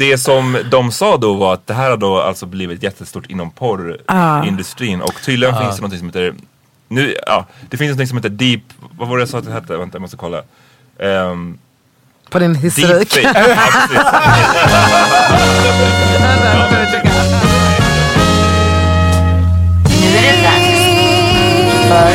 Det som de sa då var att det här har då alltså blivit jättestort inom porrindustrin och tydligen finns det något som heter nu, ja, det finns något som heter deep, vad var det jag sa att det hette? Vänta jag måste kolla. Um, På din historik. Nu är det dags för.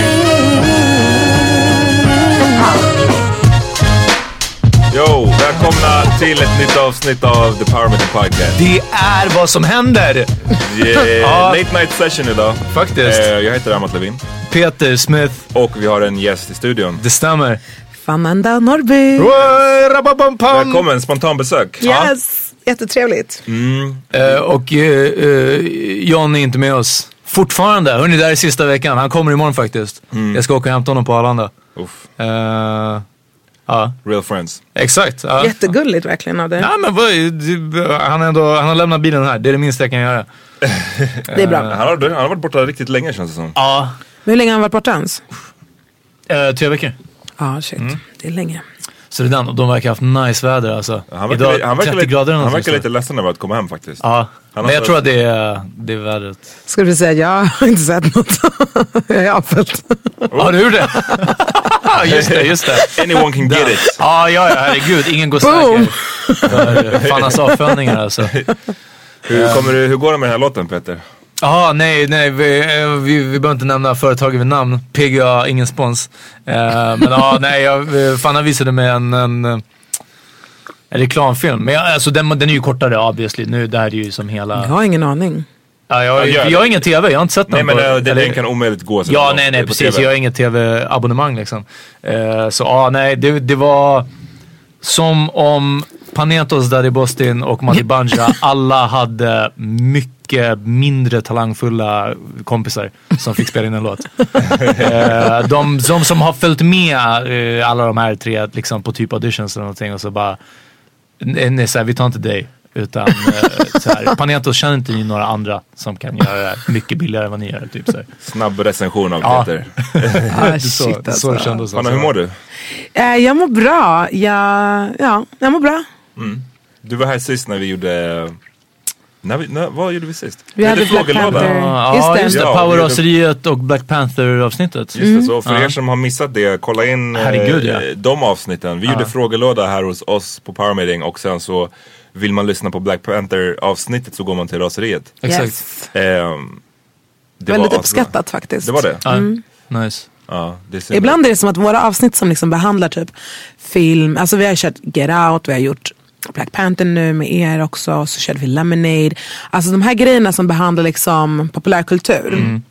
Yo, välkomna till ett nytt avsnitt av The Power Meter Podcast. Det är vad som händer! Yeah, late night session idag. Faktiskt. Eh, jag heter Amat Levin Peter Smith, och vi har en gäst i studion. det stämmer. Amanda Norrby. Oj, rababampam. Välkommen, spontan besök. Yes, jättetrevligt. Eh, och uh, John är inte med oss. Fortfarande. Hörni, det här är sista veckan. Han kommer imorgon faktiskt. Jag ska åka och hämta honom på Arlanda. Uff, Eh, ja, real friends. exakt. Ja. Jättegulligt verkligen av dig. Ja, men vad, han, har ändå, han har lämnat bilen här. Det är det minsta jag kan göra. Det är bra. Han har, han har varit borta riktigt länge känns det som. Ja. Men hur länge har han varit borta ens? Uh, tre veckor. Ja, shit. Det är länge. Så det är den. Och de verkar ha haft nice väder alltså. Han verkar, Idag han verkar, 30 lite, grader han verkar lite ledsen över att komma hem faktiskt. Ja, Han men jag tror att det är, det är vädret. Ska du säga, jag har inte sett något. jag är avfällt. Har du gjort det? just det, just det. Anyone can get it. Ja, ja, ja, herregud. Ingen går Boom! säker Fannas avföljningar alltså. Hur, kommer du, hur går det med den här låten Peter? Jaha, nej, nej, vi, eh, vi, vi behöver inte nämna företaget vid namn. PGA, ingen spons. Eh, men ja, nej, jag, eh, Fanna visade mig en, en, en reklamfilm. Men jag, alltså, den, den är ju kortare obviously. Nu, det här är ju som hela... Jag har ingen aning. Ja, jag, Ja, det. jag har ingen TV, jag har inte sett Nej den. men på- den, eller- den kan omöjligt gå så Ja, nej, nej precis. TV. Jag har inget tv-abonnemang liksom. Eh, så ja, nej, det, det var som om Panetos, Daddy Bostin och Matti Banja, alla hade mycket mindre talangfulla kompisar som fick spela in en låt. Eh, de, de som har följt med eh, alla de här tre liksom, på typ auditions eller någonting och så bara, nej, så här, vi tar inte dig. Utan eh, så här, Panetos känner inte ni några andra som kan göra det här mycket billigare än vad ni gör. Typ, så här. Snabb recension av Ja. Peter. Ah, så, shit, det är så det alltså. kändes. Hanna, hur mår du? Eh, jag mår bra. Jag, ja, jag mår bra. Du var här sist när vi gjorde... När vi, när, vad gjorde vi sist? Vi hade Black. Panther. Ja, Just det. just det. Ja, Powerraseriet och Black Panther avsnittet. Just det, så för er som har missat det, kolla in eh, Herregud, ja. de avsnitten. Vi gjorde frågelåda här hos oss på Power Meeting och sen så vill man lyssna på Black Panther avsnittet så går man till raseriet. Exakt. Yes. Det Väldigt var uppskattat faktiskt. Det var det? Ja, Nice. Ja, det är. Ibland är det som att våra avsnitt som liksom behandlar typ film, alltså vi har kört Get Out, vi har gjort Black Panther nu med er också, så körde vi Lemonade. Alltså de här grejerna som behandlar liksom populärkultur. Mm.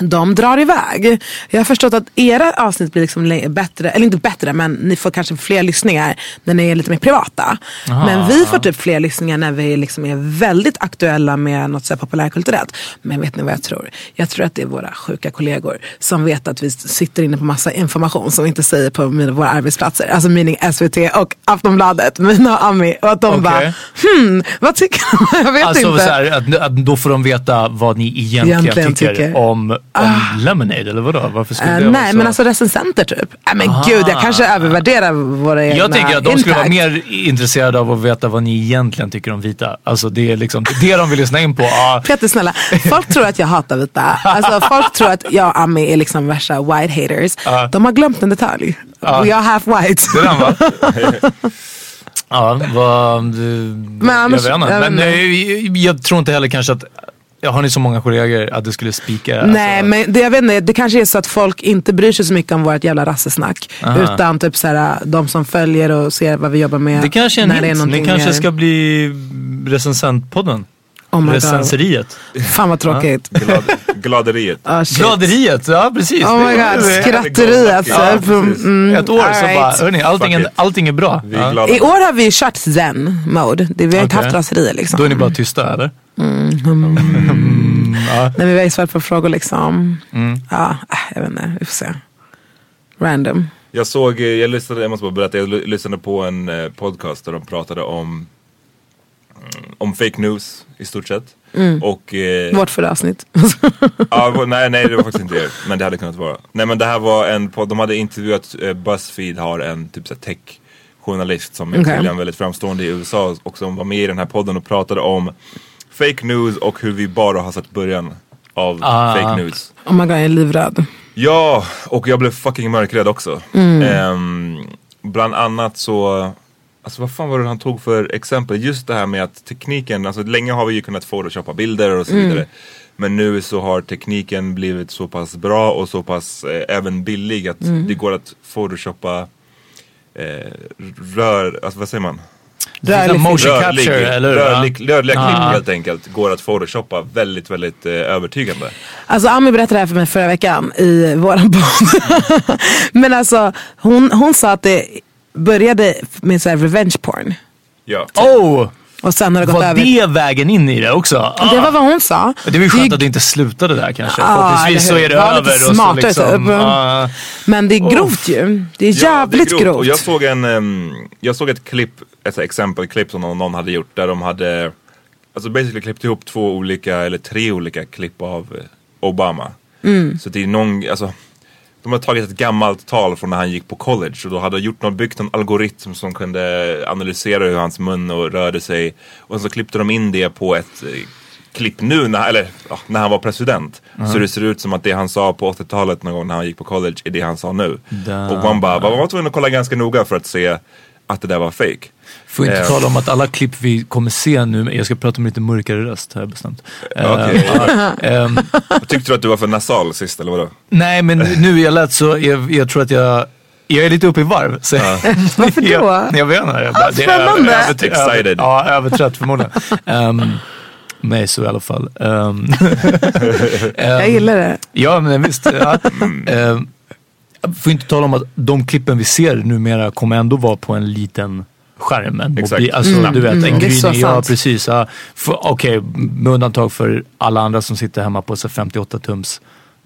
De drar iväg. Jag har förstått att era avsnitt blir liksom bättre, eller inte bättre men ni får kanske fler lyssningar när ni är lite mer privata. men vi får typ fler lyssningar när vi liksom är väldigt aktuella med något så här populärkulturellt. Men vet ni vad jag tror? Jag tror att det är våra sjuka kollegor som vet att vi sitter inne på massa information som vi inte säger på mina, våra arbetsplatser. Alltså meaning SVT och Aftonbladet, Mina och Ami. Och att de Okej. bara, hmm, vad tycker de? Jag vet Alltså inte. så här, att, att då får de veta vad ni egentligen, Egentligen tycker, tycker. om, om Lemonade eller vadå? Varför skulle Eh, det vara nej så? men alltså recensenter typ. Nej men gud jag kanske övervärderar våra egna jag tänker att de skulle vara mer intresserade av att veta vad ni egentligen tycker om vita. Alltså det är liksom det de vill lyssna in på. Ah, Peter snälla, folk tror att jag hatar vita. Alltså folk tror att jag och Ami är liksom värsta white haters. De har glömt en detalj. We are half white. det är den va? ja, vad... Men jag vet inte. jag Men inte. eh, jag tror inte heller kanske att... Jag har ni så många kollegor att det skulle spika? Nej alltså, men det, jag vet inte, det kanske är så att folk inte bryr sig så mycket om vårt jävla rassesnack. Utan typ såhär, de som följer och ser vad vi jobbar med. Det kanske är en när det är hint. Ni kanske ska bli recensentpodden. oh. Recenseriet. Fan vad tråkigt. Glad, gladeriet. Oh. Gladeriet, ja precis. Oh my god, skratteriet. Ja, typ. precis. Mm, Ett år så alright. bara, hörni, allting, är, allting är bra. Ja. I år har vi kört zen mode. Det, vi har inte Okej. haft raserier liksom. Då är ni bara tysta eller? Nej, men vi har ju svarat på frågor liksom. Mm. Ja, äh, jag vet inte, vi får se. Random. Jag såg, eh, jag lyssnade, jag måste bara berätta, jag ly- lyssnade på en eh, podcast där de pratade om mm, om fake news i stort sett. Och, eh, Vårt förra avsnitt. ja, nej, nej det var faktiskt inte er, men det hade kunnat vara. Nej men det här var en podd, de hade intervjuat, eh, Buzzfeed har en typ så här tech journalist som är tydligen väldigt framstående i USA och som var med i den här podden och pratade om fake news och hur vi bara har sett början av Ah. fake news. Oh my god, jag är livrädd. Ja, och jag blev fucking mörkrädd också. Ehm, bland annat så, alltså vad fan var det han tog för exempel? Just det här med att tekniken, alltså länge har vi ju kunnat photoshoppa bilder och så vidare. Men nu så har tekniken blivit så pass bra och så pass eh, även billig att det går att photoshoppa eh, rör, alltså vad säger man? Rörlig film. Motion capture, eller hur? rörlig, rörliga klipp Ah. helt enkelt går att photoshoppa väldigt, väldigt eh, övertygande. Alltså Ami berättade det här för mig förra veckan i våran podd. Men alltså hon, hon sa att det började med så här revenge porn. Ja. Oh! Och sen har det gått Var över. det vägen in i det också? Ah. Det var vad hon sa. Det var ju skönt är- att det inte slutade där kanske. Ja, Förhoppningsvis så är det över. lite och så smartare, liksom, typ. ah. Men det är grovt ju. Det är jävligt det är grovt. Och jag såg en, ehm, jag såg ett klipp, ett exempelklipp som någon, hade gjort där de hade Alltså basically klippt ihop två olika, eller tre olika klipp av eh, Obama. Mm. Så det är någon, alltså de har tagit ett gammalt tal från när han gick på college och då hade de gjort någon, byggt någon algoritm som kunde analysera hur hans mun och rörde sig. Och så klippte de in det på ett eh, klipp nu, när, eller ja, när han var president. Så det ser ut som att det han sa på 80-talet någon gång när han gick på college är det han sa nu. Da. Och man bara, man var tvungen att kolla ganska noga för att se att det där var fake. Får inte Eh. tala om att alla klipp vi kommer se nu, jag ska prata med lite mörkare röst har jag bestämt. Eh, ja, ehm, Tyckte du att du var för nasal sist eller vadå? nej men nu jag lät så, jag, jag tror att jag jag är lite uppe i varv. Så Varför då? jag, jag vet inte. Jag bara, det är över- över- Excited. Ja, övertrött förmodligen. Um, mig så i alla fall. Um, Jag gillar det. Ja, men visst. Ja. Eh, får inte tala om att de klippen vi ser numera kommer ändå vara på en liten skärmen. Exakt. Mobil, alltså Mm. du vet, Mm, en så gryning. Ja precis. Ja. Okej, med undantag för alla andra som sitter hemma på så 58 tums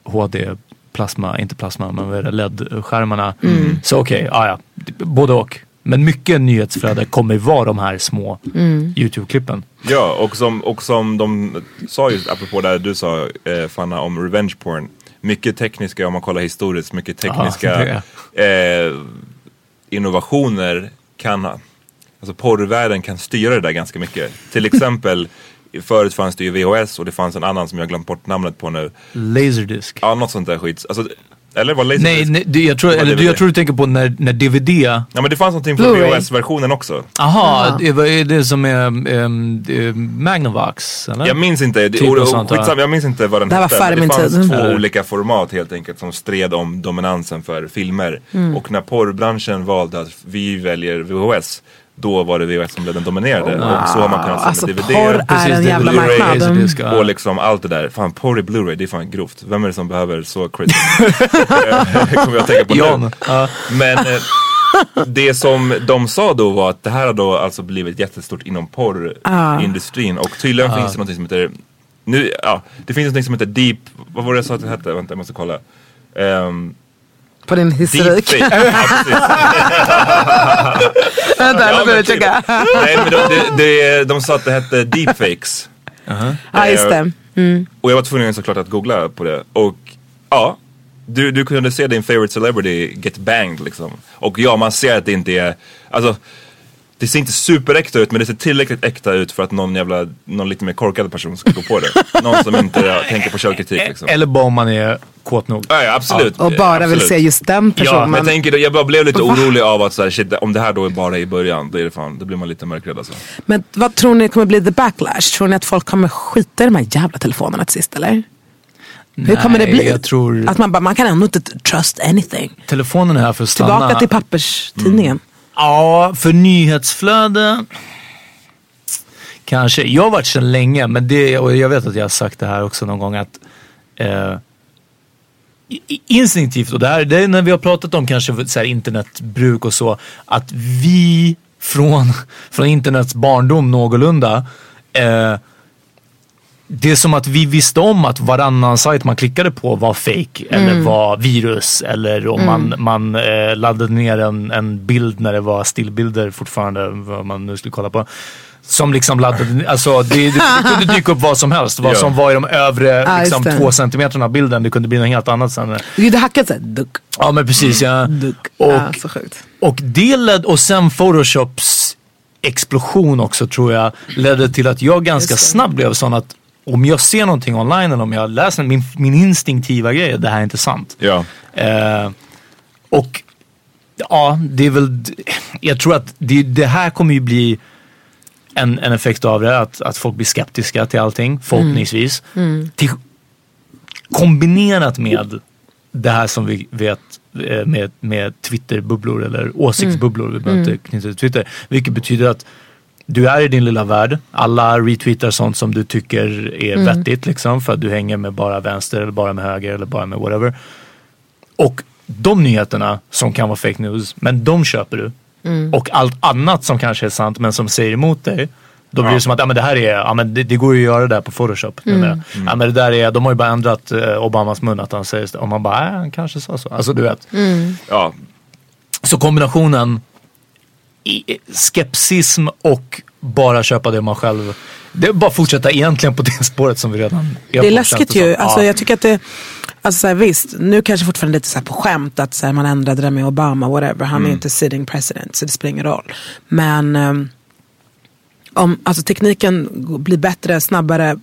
HD plasma, inte plasma, men LED-skärmarna. Mm. Så okej, ja ja. Både och. Men mycket nyhetsflöde kommer vara de här små Mm. YouTube-klippen. Ja, och som, och som de sa just apropå det du sa eh, Fanna om revenge porn. Mycket tekniska, om man kollar historiskt, mycket tekniska eh, innovationer kan, alltså porrvärlden kan styra det där ganska mycket. Till exempel, förut fanns det ju VHS och det fanns en annan som jag glömt bort namnet på nu. Laserdisc. Ja, något sånt där skit. Alltså, eller var Laserdisc? Nej, nej det- jag, tror, Det var eller, jag tror du tänker på när, när DVD... Ja men det fanns någonting från Blu-ray. VHS-versionen också. Aha, det var är det som är um, Magnavox? Eller? Jag minns inte, det, Typ och, något och, sånt, ja. skitsamma, jag minns inte vad den Det här var hette. min det fanns tid. två Mm. olika format helt enkelt som stred om dominansen för filmer. Och när porrbranschen valde att vi väljer VHS, då var det VHS som blev den dominerade. Och så har man kunnat se Alltså med DVD. porr är Precis, en jävla Blu-ray, marknad. Ja. Och liksom allt det där. Fan, porr i Blu-ray, det är fan grovt. Vem är det som behöver så crazy? Eh, Kommer jag att tänka på nu. Jan. Ja. Men eh, det som de sa då var att det här har då alltså blivit jättestort inom porrindustrin. Och tydligen finns det någonting som heter, nu, ja, det finns någonting som heter deep, vad var det jag sa att det hette? Vänta jag måste kolla. Um, På din historik. deepfake. Ja, precis. Vänta, Ja, nu börjar jag typ. checka. Nej men de, de, de, de sa att det hette deepfakes. Ja, just det. Och jag var tvungen såklart att googla på det. Och ja, du, du kunde se din favorite celebrity get banged liksom. Och ja, man ser att det inte är, alltså det ser inte superäkta ut men det ser tillräckligt äkta ut för att någon jävla, någon lite mer korkad person ska gå på det. Någon som inte ja, tänker på källkritik liksom. Eller bara om man är kåt nog. Ja, ja absolut. Och bara vill absolut. se just den Ja, personen. men jag tänker, jag bara blev lite orolig av att så här, shit, om det här då är bara i början, då är det fan, då blir man lite mörkrädd alltså. Men vad tror ni kommer bli the backlash? Tror ni att folk kommer skita i de här jävla telefonerna till sist eller? Hur kommer det Nej, bli? jag tror- Att man bara, man kan ändå inte trust anything. Telefonen är här för att stanna. Tillbaka till papperstidningen. Ja, för nyhetsflöde. Kanske. Jag har varit sedan länge, men det, och jag vet att jag har sagt det här också någon gång att eh, instinktivt, och det, här, det är när vi har pratat om kanske så här internetbruk och så, att vi från, från internets barndom någorlunda eh, det är som att vi visste om att varannan sajt man klickade på var fake eller var virus eller om man, man eh, laddade ner en, en bild när det var stillbilder fortfarande, vad man nu skulle kolla på. Som liksom laddade, alltså det, det, det kunde dyka upp vad som helst. Vad Ja. som var i de övre just liksom, två centimeterna av bilden. Det kunde bli något helt annat sen. Det är det hackat såhär, duck, Ja men precis ja. duck. Och, ja, så sjukt. och det led, och sen Photoshops explosion också tror jag ledde till att jag ganska snabbt blev sån att om jag ser någonting online eller om jag läser min, min instinktiva grej, är det här är inte sant. Ja. Eh, och ja, det är väl, jag tror att det, det här kommer ju bli en, en effekt av det, att, att folk blir skeptiska till allting, förhoppningsvis. Till, kombinerat med det här som vi vet eh, med, med Twitter-bubblor eller åsiktsbubblor, vi behöver inte knyta till Twitter. Vilket betyder att du är i din lilla värld. Alla retweetar sånt som du tycker är vettigt liksom för att du hänger med bara vänster eller bara med höger eller bara med whatever. Och de nyheterna som kan vara fake news, men de köper du. Och allt annat som kanske är sant men som säger emot dig. Då blir det som att ja, men det här är, ja, men det, det går ju att göra det där på photoshop. numera. Ja, men det där är, de har ju bara ändrat eh, Obamas mun att han säger så. Och man bara, äh, han kanske sa så. Alltså du vet. Ja, Så kombinationen skepsism och bara köpa det man själv... Det är bara att fortsätta egentligen på det spåret som vi redan är Det är läskigt ju. Alltså, Ja. Jag tycker att det, alltså, så här, visst, nu kanske fortfarande lite så på skämt att så här, man ändrade det med Obama, whatever. Han är inte sitting president så det spelar ingen roll. Men ehm, om alltså, tekniken blir bättre, snabbare,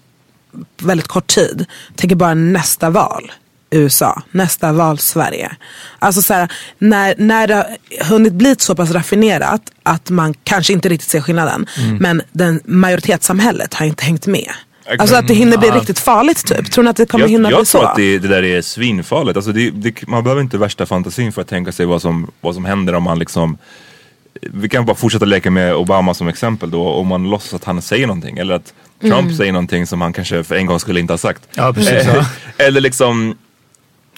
väldigt kort tid. Tänker bara nästa val. USA, nästa val Sverige. Alltså så här, när, när det har hunnit bli så pass raffinerat att man kanske inte riktigt ser skillnaden. Men den majoritetssamhället har inte hängt med. Alltså att det hinner bli riktigt farligt typ. Tror ni att det kommer jag, hinna jag bli tror så? att det, det där är svinfarligt. Alltså det, det, man behöver inte värsta fantasin för att tänka sig vad som, vad som händer om man liksom vi kan bara fortsätta leka med Obama som exempel då. Om man låtsas att han säger någonting. Eller att Trump säger någonting som han kanske för en gång skulle inte ha sagt. Ja, precis. Eh, Ja. Eller liksom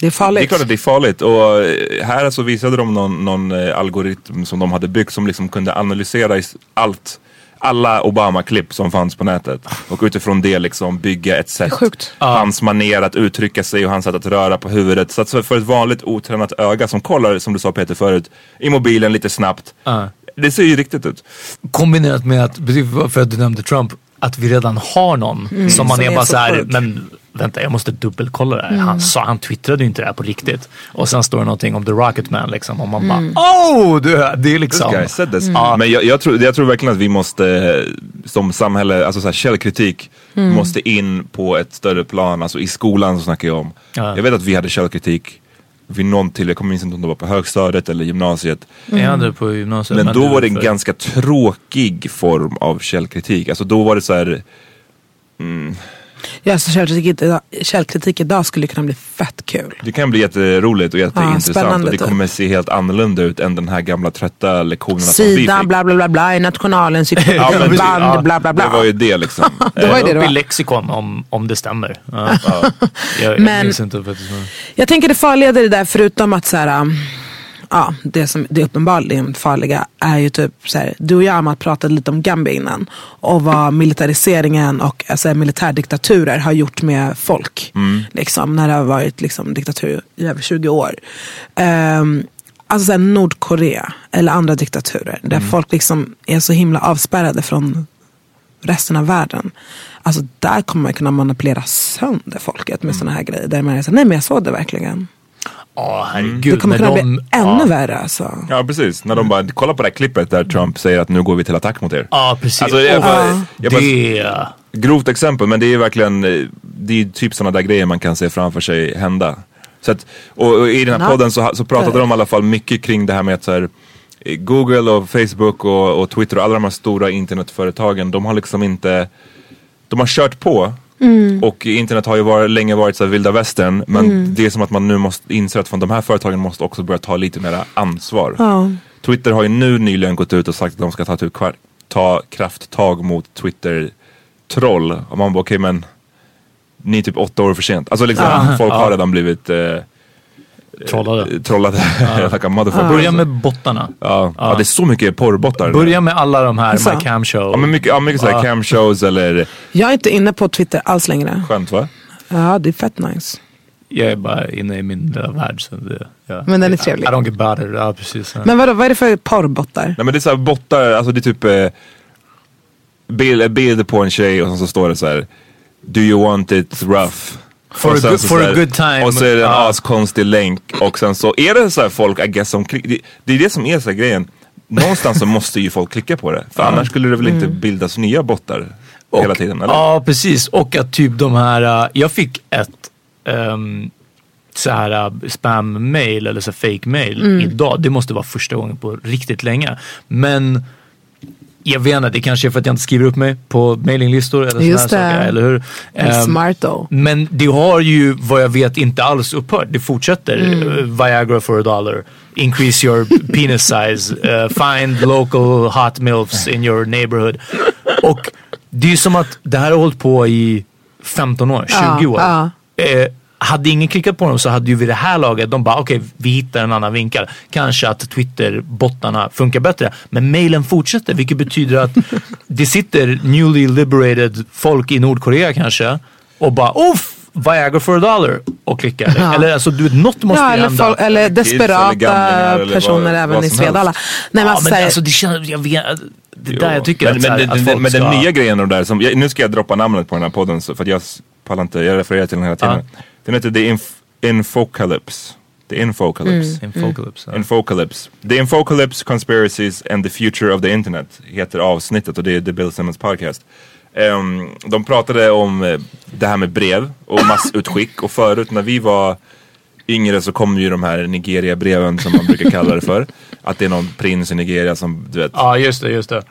Det är farligt. Det är klart att det är farligt och eh, här så visade de någon, någon eh, algoritm som de hade byggt som liksom kunde analysera allt alla Obama-klipp som fanns på nätet och utifrån det liksom bygga ett sätt. sjukt. Hans manér att uttrycka sig och hans sätt att röra på huvudet. Så att för ett vanligt otränat öga som kollar, som du sa Peter förut, i mobilen lite snabbt. Ja. Det ser ju riktigt ut. Kombinerat med att, för att du nämnde Trump, att vi redan har någon som man som är är bara så så här, men vänta jag måste dubbelkolla det här. Han, sa, han twittrade ju inte det här på riktigt. Och sen står det någonting om The Rocket Man liksom och man bara oh! Det, det är liksom. This guy said this. Men jag, jag, tror, jag tror verkligen att vi måste eh, som samhälle, alltså så här, källkritik måste in på ett större plan. Alltså i skolan så snackar jag om. Ja. Jag vet att vi hade källkritik vid någon till, jag kommer inte om det var på högstadiet eller gymnasiet. Jag hade på gymnasiet. Men då det var det en för- ganska tråkig form av källkritik. Alltså då var det så här, Ja, så källkritik, idag, källkritik idag skulle kunna bli fett kul. det kan bli jätteroligt och jätteintressant spännande och det typ. kommer se helt annorlunda ut än den här gamla trötta lektionerna som vi Sida fick. bla bla bla bla i nationalen, Ja, band Ja, bla bla bla. Det var ju det liksom. Det var ju det upp det i var. lexikon om, om det stämmer. Ja. Jag, jag Men- minns inte faktiskt. men- Jag tänker det farliga i det där, förutom att så här, um, ja, det som det uppenbarligen farliga är ju typ så här, du och jag Amat pratade lite om Gambia innan och vad militariseringen och alltså, militärdiktaturer har gjort med folk. Liksom, när det har varit liksom, diktatur i över 20 år. Um, alltså så här, Nordkorea eller andra diktaturer där folk liksom är så himla avspärrade från resten av världen. Alltså där kommer man kunna manipulera sönder folket med såna här grejer. Där man är så här, nej men jag såg det verkligen. Ja, herregud. Det kommer kunna de- bli ännu ja. värre alltså. Ja precis, när de bara, kolla på det här klippet där Trump säger att nu går vi till attack mot er. Ja, precis. Alltså, jag bara- jag bara- det... Grovt exempel, men det är verkligen, det är typ sådana där grejer man kan se framför sig hända. Så att, och, och i den här Ja. podden så, så pratade de i alla fall mycket kring det här med att så här, Google och Facebook och, och Twitter och alla de här stora internetföretagen, de har liksom inte, de har kört på. Och internet har ju varit, länge varit så här vilda västern, men det är som att man nu måste inse att från de här företagen måste också börja ta lite mer ansvar. Ja. Twitter har ju nu nyligen gått ut och sagt att de ska ta, typ, kvar- ta krafttag mot Twitter-troll. Och man bara okej men ni är typ åtta år för sent. Alltså liksom folk har redan blivit eh, Trollade. trollade. like a motherfucker. Börja med bottarna. Ja. Ja. det är så mycket porrbottar. Börja med alla de här, Alltså. My Cam Show. Ja men mycket, ja, mycket såhär cam shows eller Jag är inte inne på Twitter alls längre. skönt va? Ja, det är fett nice. Jag är bara inne i min lilla värld. Så det, ja. Men den är trevlig. I don't get bothered. Ja, precis. Men vadå, vad är det för porrbottar? Nej men det är såhär bottar, alltså det är typ eh, bild, bild på en tjej och sen så står det så här. Do you want it rough? For Och a good- så for a good time. Och så är det en Ja. askonstig länk och sen så är det så här folk I guess som klick- det, det är det som är så här grejen. Någonstans så måste ju folk klicka på det. För annars skulle det väl inte bildas nya bottar hela tiden eller? Ja, precis. Och att typ de här, uh, jag fick ett um, så här uh, spam-mail eller så fake-mail Mm. idag. Det måste vara första gången på riktigt länge. Men jag vet inte, det kanske är för att jag inte skriver upp mig på mailinglistor eller Just sådana här det. saker. Eller hur? Ehm, Smart though. Men det har ju vad jag vet inte alls upphört. Det fortsätter. Mm. Uh, Viagra for a dollar. Increase your penis size. Uh, find local hot milfs in your neighborhood. Och det är ju som att det här har hållit på i 15 år, 20 Ja, år. ja. Eh, hade ingen klickat på dem så hade ju vid det här laget de bara okej vi hittar en annan vinkel. Kanske att Twitter-bottarna funkar bättre. Men mailen fortsätter vilket betyder att det sitter newly liberated folk i Nordkorea kanske och bara uff Viagra for a dollar och klickar. Ja. Eller alltså du vet, något måste Ja, eller, hända. folk, eller gamlingar desperata eller personer vad- även vad i Svedala. Nej, men ja, alltså, men här- alltså det känns, jag vet, det Jo. där jag tycker men, att, men, här, den- att folk men ska... den nya grejen de där som, jag, nu ska jag droppa namnet på den här podden så, för att jag pallar inte, jag refererar till den hela tiden. Den heter The Inf- Infocalypse. The Infocalypse. Infocalypse. Infocalypse. The Infocalypse Conspiracies and the Future of the Internet heter avsnittet och det är The Bill Simmons podcast. Ehm, de pratade om eh, det här med brev och massutskick och förut när vi var yngre så kom ju de här Nigeria-breven som man brukar kalla det för. Att det är någon prins i Nigeria som du vet Ja just det, just det.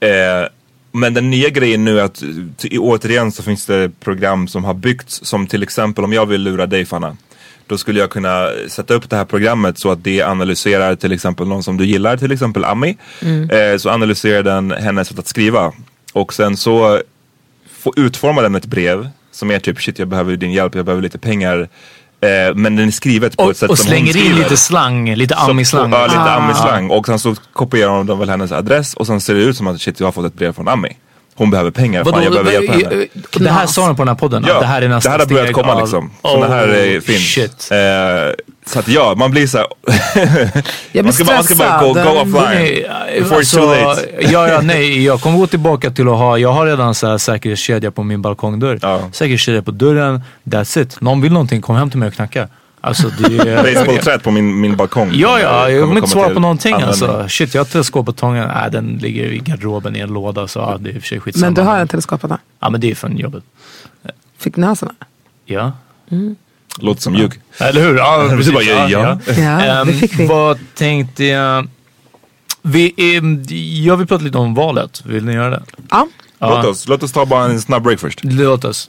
Eh, men den nya grejen nu är att t- återigen så finns det program som har byggts som till exempel om jag vill lura dig Fanna. Då skulle jag kunna sätta upp det här programmet så att det analyserar till exempel någon som du gillar, till exempel Ami. Eh, så analyserar den hennes sätt att skriva. Och sen så får utforma den ett brev som är typ shit jag behöver din hjälp, jag behöver lite pengar. Eh, men den är skrivet på Och, ett sätt och som hon slänger in skriver. lite slang, lite ami-slang. Ja, lite Ah. ami-slang. Och sen så kopierar de väl hennes adress och sen ser det ut som att shit jag har fått ett brev från Ami. Hon behöver pengar, fan jag behöver hjälpa henne. eh, Det här sa de på den här podden. Ja, det här är nästa det här har börjat komma av- liksom. Så det här är Oh, finns. Shit. Eh, så att ja, man blir såhär... Jag blir man, ska, bara- man ska bara gå, stressad. go offline. Before it's too late. ja, ja, nej, jag kommer gå tillbaka till att ha, jag har redan så här säkerhetskedja på min balkongdörr. Ja. Säkerhetskedja på dörren, that's it. Någon vill någonting, kom hem till mig och knacka. Alltså det är... Basebollträt på min, min balkong. Ja, ja, jag Kommer inte svara på någonting användning. alltså. Shit, jag har teleskopbatongen. Nej, den ligger i garderoben i en låda så ja, det är i och för sig skitsamma. Men du har en teleskop då? Ja, men det är från jobbet. Fick ni ha såna? Ja. Låter som ljug. Eller hur? Ja, Du bara, ja, ja. Ja, det Ehm, fick vi. Vad tänkte jag? Vi, ehm, jag vill prata lite om valet. Vill ni göra det? Ja. Låt, oss, låt oss ta bara en snabb break först. Låt oss.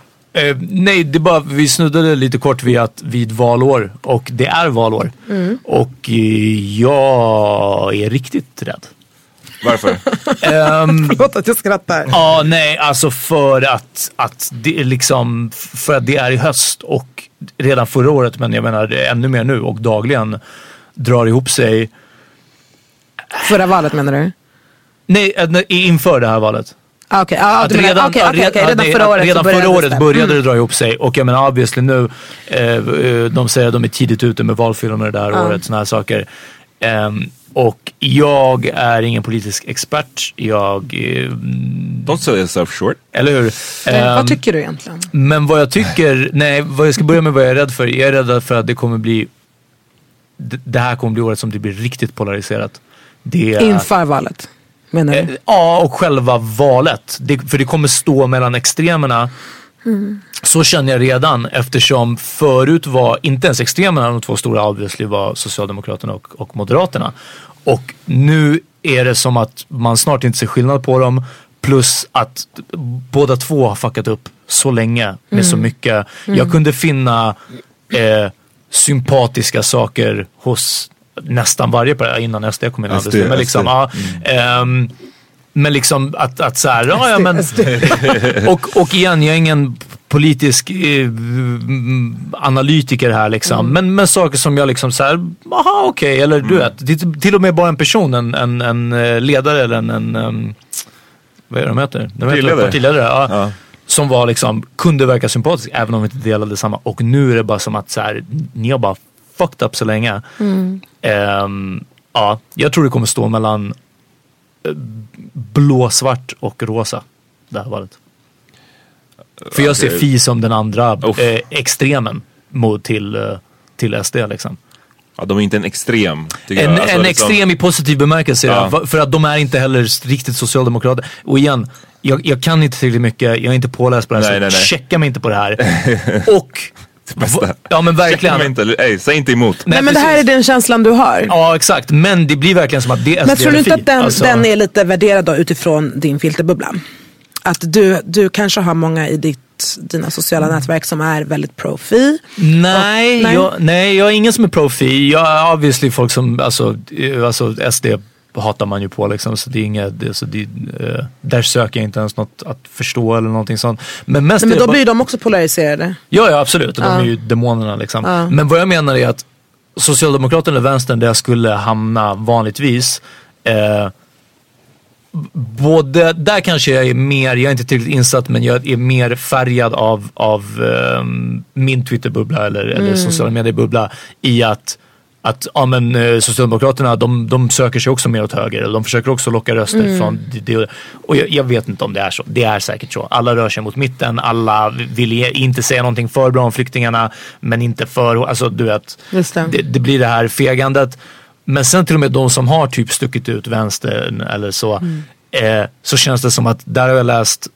Eh, nej, det bara, vi snuddade lite kort vid att vid valår och det är valår. Och eh, jag är riktigt rädd. Varför? Förlåt att jag skrattar. Ja, nej, alltså för att, att det är liksom, för att det är i höst och redan förra året, men jag menar ännu mer nu och dagligen drar ihop sig. Förra valet menar du? Nej, eh, nej, inför det här valet. Ah, Okej, ah, Att okej, okej, okej, redan förra året redan började förra året började Mm. det dra ihop sig. Och jag menar obviously nu, eh, de säger att de är tidigt ute med valfilmer det här Ja. året, såna här saker. Ehm, och jag är ingen politisk expert. Jag, eh, Don't sell yourself short. eller hur? Ehm, Vad tycker du egentligen? men vad jag tycker, nej, vad jag ska börja med vad jag är rädd för. Jag är rädd för att det kommer bli, det, det här kommer bli året som det blir riktigt polariserat. Det, är- Inför valet? Menar Eh, du? Ja, och själva valet. Det, för det kommer stå mellan extremerna. Så känner jag redan eftersom förut var inte ens extremerna de två stora obviously var Socialdemokraterna och, och Moderaterna. Och nu är det som att man snart inte ser skillnad på dem. Plus att båda två har fuckat upp så länge med så mycket. Jag kunde finna eh, sympatiska saker hos nästan varje parti innan SD kom in. SD, men liksom, SD. ja, ehm, men liksom att, att så här, ja, ja, men, och, och igen, jag är ingen politisk eh, mm, analytiker här liksom. Men, men saker som jag liksom så här, aha okej, eller du vet, till, till och med bara en person, en, en, en eh, ledare eller en, en um, vad är det de heter? De heter Partiledare. partiledare ja. Ja. Som var liksom, kunde verka sympatisk även om vi inte delade samma. Och nu är det bara som att så här, ni har bara fucked up så länge. Ehm, ja, jag tror det kommer stå mellan eh, blå, svart och rosa. Det här valet. För jag ser. Fi som den andra eh, extremen mot till, eh, till SD liksom. Ja, de är inte en extrem. tycker En, jag. Alltså, en liksom- extrem i positiv bemärkelse. Ja. För att de är inte heller riktigt socialdemokrater. Och igen, jag, jag kan inte tillräckligt mycket, jag är inte påläst på det här, Nej, så nej, nej. checka mig inte på det här. och bästa. Ja men verkligen. Inte, ej, säg inte emot. Nej, men det här är den känslan du har. Ja exakt, men det blir verkligen som att det är Men tror du inte att den, Alltså- den är lite värderad då utifrån din filterbubbla? Att du, du kanske har många i ditt, dina sociala nätverk som är väldigt pro-fi. Nej, Och- nej. Jag, nej, jag är ingen som är profi. Jag är obviously folk som, alltså, eh, alltså SD hatar man ju på liksom. Så det är inget, det, så det, eh, där söker jag inte ens något att förstå eller någonting sånt. Men mest Nej, men då bara- blir de också polariserade. Ja, ja absolut. De Ja. är ju demonerna liksom. Ja. Men vad jag menar är att Socialdemokraterna eller vänstern där jag skulle hamna vanligtvis eh, Både, där kanske jag är mer, jag är inte tillräckligt insatt men jag är mer färgad av, av ehm, min Twitterbubbla eller, eller Mm. sociala mediebubbla i att att ja, men, eh, Socialdemokraterna de, de söker sig också mer åt höger. Eller de försöker också locka röster Mm. från det, Och jag, jag vet inte om det är så. Det är säkert så. Alla rör sig mot mitten. Alla vill inte säga någonting för bra om flyktingarna. Men inte för... Alltså du vet. Det. Det, det blir det här fegandet. Men sen till och med de som har typ stuckit ut vänstern eller så. Mm. Eh, så känns det som att där har jag läst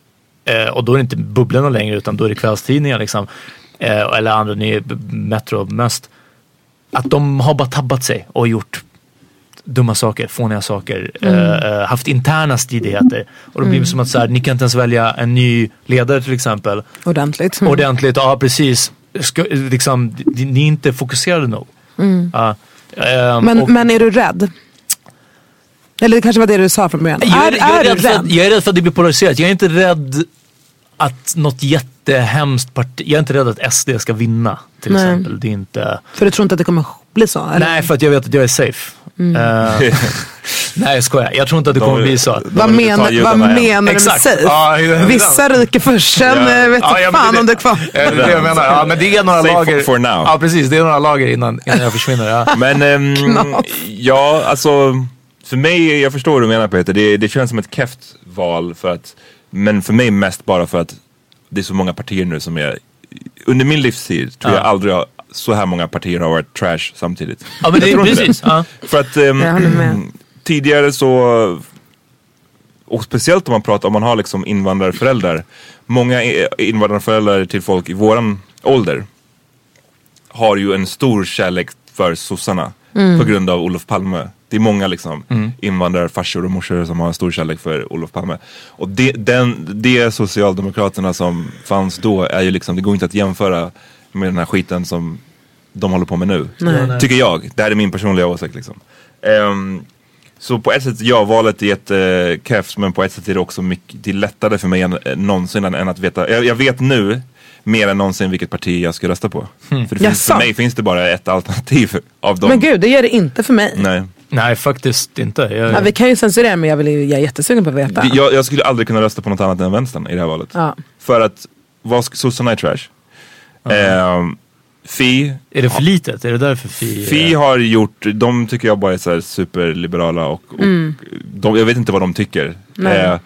eh, och då är det inte bubblorna längre utan då är det kvällstidningar liksom. Eh, eller andra ny, Metro mest. Att de har bara tabbat sig och gjort dumma saker, fåniga saker, Mm. eh, haft interna stridigheter. Och då blir det Mm. som att så här, ni kan inte ens välja en ny ledare till exempel. Ordentligt. Ordentligt, ja precis. Ska, liksom, ni är inte fokuserade nog. Mm. Ja, ehm, Men, och- men är du rädd? Eller det kanske var det du sa från början. jag, är, är, jag, är rädd för jag är rädd för att det blir polariserat. Jag är inte rädd att något jättehemskt parti, jag är inte rädd att SD ska vinna till Nej. exempel. Det är inte... För du tror inte att det kommer bli så? Eller? Nej, för att jag vet att jag är safe. Mm. Eh, nej jag skojar, jag tror inte att det De- kommer bli så. Vad, men, vad menar du med Exakt. safe? Ja, Vissa ryker först, sen Ja. eh, vet Ja, ja, men fan det- om det är kvar. Det är det jag menar. Ja, men det är några Safe lager. for now. Ja precis, det är några lager innan, innan jag försvinner. Ja. Men ehm, ja, alltså för mig, jag förstår vad du menar Peter. Det, det känns som ett keft val för att, men för mig mest bara för att det är så många partier nu som är, under min livstid tror Ja. jag aldrig har, så här många partier har varit trash samtidigt. Ja, men det Jag är precis. Ja. För att Jag med. tidigare så, och speciellt om man pratar, om man har liksom invandrarföräldrar. Många invandrarföräldrar till folk i våran ålder har ju en stor kärlek för sossarna Mm. på grund av Olof Palme. Det är många liksom Mm. invandrarfarsor och morsor som har en stor kärlek för Olof Palme. Och det, den, det Socialdemokraterna som fanns då är ju liksom, det går inte att jämföra med den här skiten som de håller på med nu. Nej. Tycker jag. Det här är min personliga åsikt liksom. Ehm, så på ett sätt, ja valet är jättekrävs men på ett sätt är det också mycket, det är lättare för mig än, än någonsin än, än att veta. Jag, jag vet nu mer än någonsin vilket parti jag ska rösta på. Mm. För, det finns, för mig finns det bara ett alternativ av dem. Men gud, det gör det inte för mig. Nej. Nej faktiskt inte. Jag, Ja, vi kan ju censurera men jag, vill, jag är jättesugen på att veta. Jag, jag skulle aldrig kunna rösta på något annat än vänstern i det här valet. Ja. För att vad sossarna är trash. Ehm, Fi. Är det för litet? Är det därför Fi? Fi har gjort, de tycker jag bara är så här superliberala och, och Mm. de, jag vet inte vad de tycker. Nej. Eh,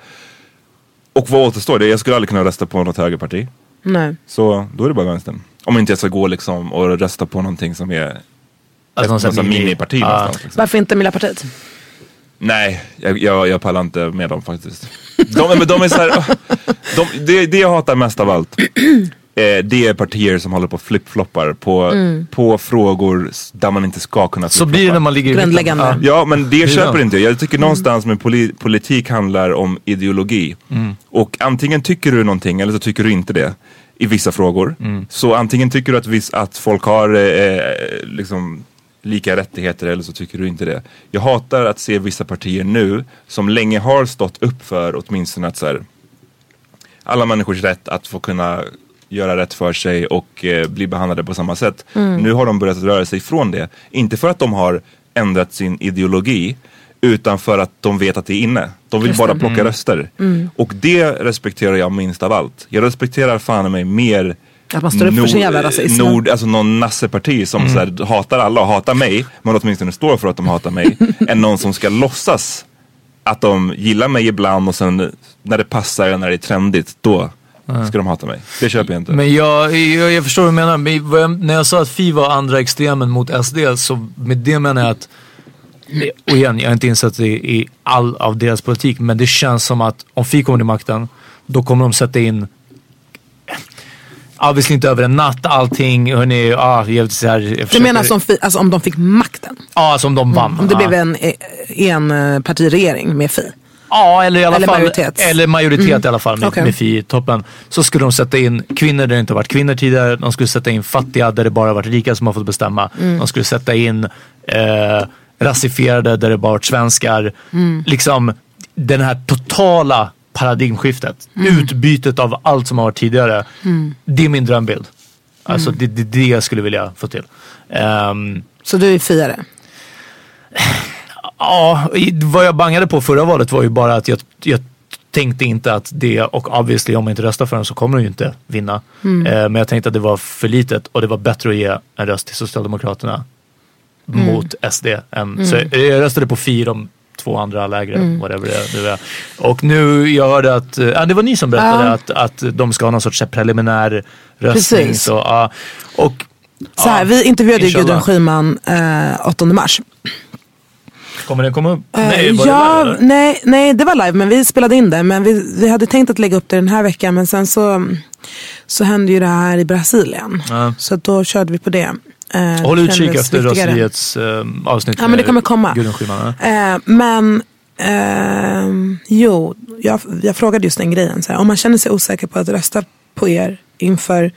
och vad återstår? Det? Jag skulle aldrig kunna rösta på något högerparti. Nej. Så då är det bara vänstern. Om inte jag ska gå liksom och rösta på någonting som är Alltså ett massa mini- miniparti Ja. någonstans. Liksom. Varför inte Miljöpartiet? Nej, jag, jag, jag pallar inte med dem faktiskt. De, men de är så här, de, det, det jag hatar mest av allt, eh, det är partier som håller på och flip-floppar på, Mm. på frågor där man inte ska kunna Så blir det när man ligger i. Grundläggande. Ja. Ja, men det köper inte jag. Jag tycker någonstans med poli politik handlar om ideologi. Mm. Och antingen tycker du någonting eller så tycker du inte det. I vissa frågor. Mm. Så antingen tycker du att, viss, att folk har eh, liksom lika rättigheter eller så tycker du inte det. Jag hatar att se vissa partier nu som länge har stått upp för åtminstone att så här, alla människors rätt att få kunna göra rätt för sig och eh, bli behandlade på samma sätt. Mm. Nu har de börjat röra sig ifrån det. Inte för att de har ändrat sin ideologi utan för att de vet att det är inne. De vill Just bara plocka Mm. röster. Mm. Och det respekterar jag minst av allt. Jag respekterar fan mig mer Att man står upp för sin jävla rasism. Nord, alltså någon nasseparti som Mm. så här, hatar alla och hatar mig, men åtminstone står för att de hatar mig, än någon som ska låtsas att de gillar mig ibland och sen när det passar, när det är trendigt, då ska de hata mig. Det köper jag inte. Men jag, jag, jag förstår vad du menar. Men jag, när jag sa att Fi var andra extremen mot SD så med det menar jag att och igen, jag är inte insatt i, i all av deras politik men det känns som att om Fi kommer till makten då kommer de sätta in Visst inte över en natt allting. Hörni, ja, jag, så här, jag Du menar som, alltså, om de fick makten? Ja, alltså om de vann. Om det ja. blev en, en eh, partiregering med Fi? Ja, eller i alla Eller fall majoritet. Eller majoritet Mm. i alla fall med, Okej. med Fi i toppen. Så skulle de sätta in kvinnor där det inte varit kvinnor tidigare. De skulle sätta in fattiga där det bara varit rika som har fått bestämma. Mm. De skulle sätta in eh, rasifierade där det bara varit svenskar. Mm. Liksom den här totala paradigmskiftet. Mm. Utbytet av allt som har varit tidigare. Mm. Det är min drömbild. Alltså Mm. det, det, det jag skulle vilja få till. Ehm, Så du är fiare? Ja, vad jag bangade på förra valet var ju bara att jag, jag tänkte inte att det, och obviously om jag inte röstar för den så kommer de ju inte vinna. Mm. Eh, men jag tänkte att det var för litet och det var bättre att ge en röst till Socialdemokraterna Mm. mot SD. Än, Mm. Så jag, jag röstade på fyra, de två andra lägre, Mm. whatever det, det var. Och nu, jag hörde att, eh, ja, det var ni som berättade Ja. att, att de ska ha någon sorts preliminär röstning. Precis. Så, ja. och, Så här, ja, vi intervjuade ju. Gudrun Schyman eh, 8 mars. Kommer den komma upp? Eh, Nej, var ja, det live, nej, nej, det var live men vi spelade in det. Men vi, vi hade tänkt att lägga upp det den här veckan men sen så, så hände ju det här i Brasilien. Ja. Så då körde vi på det. Eh, Håll utkik efter. Roseriets eh, avsnitt Ja men det kommer komma. Gudrun Schyman. Eh, men ehm, jo, jag, jag frågade just den grejen. Så här, om man känner sig osäker på att rösta på er inför,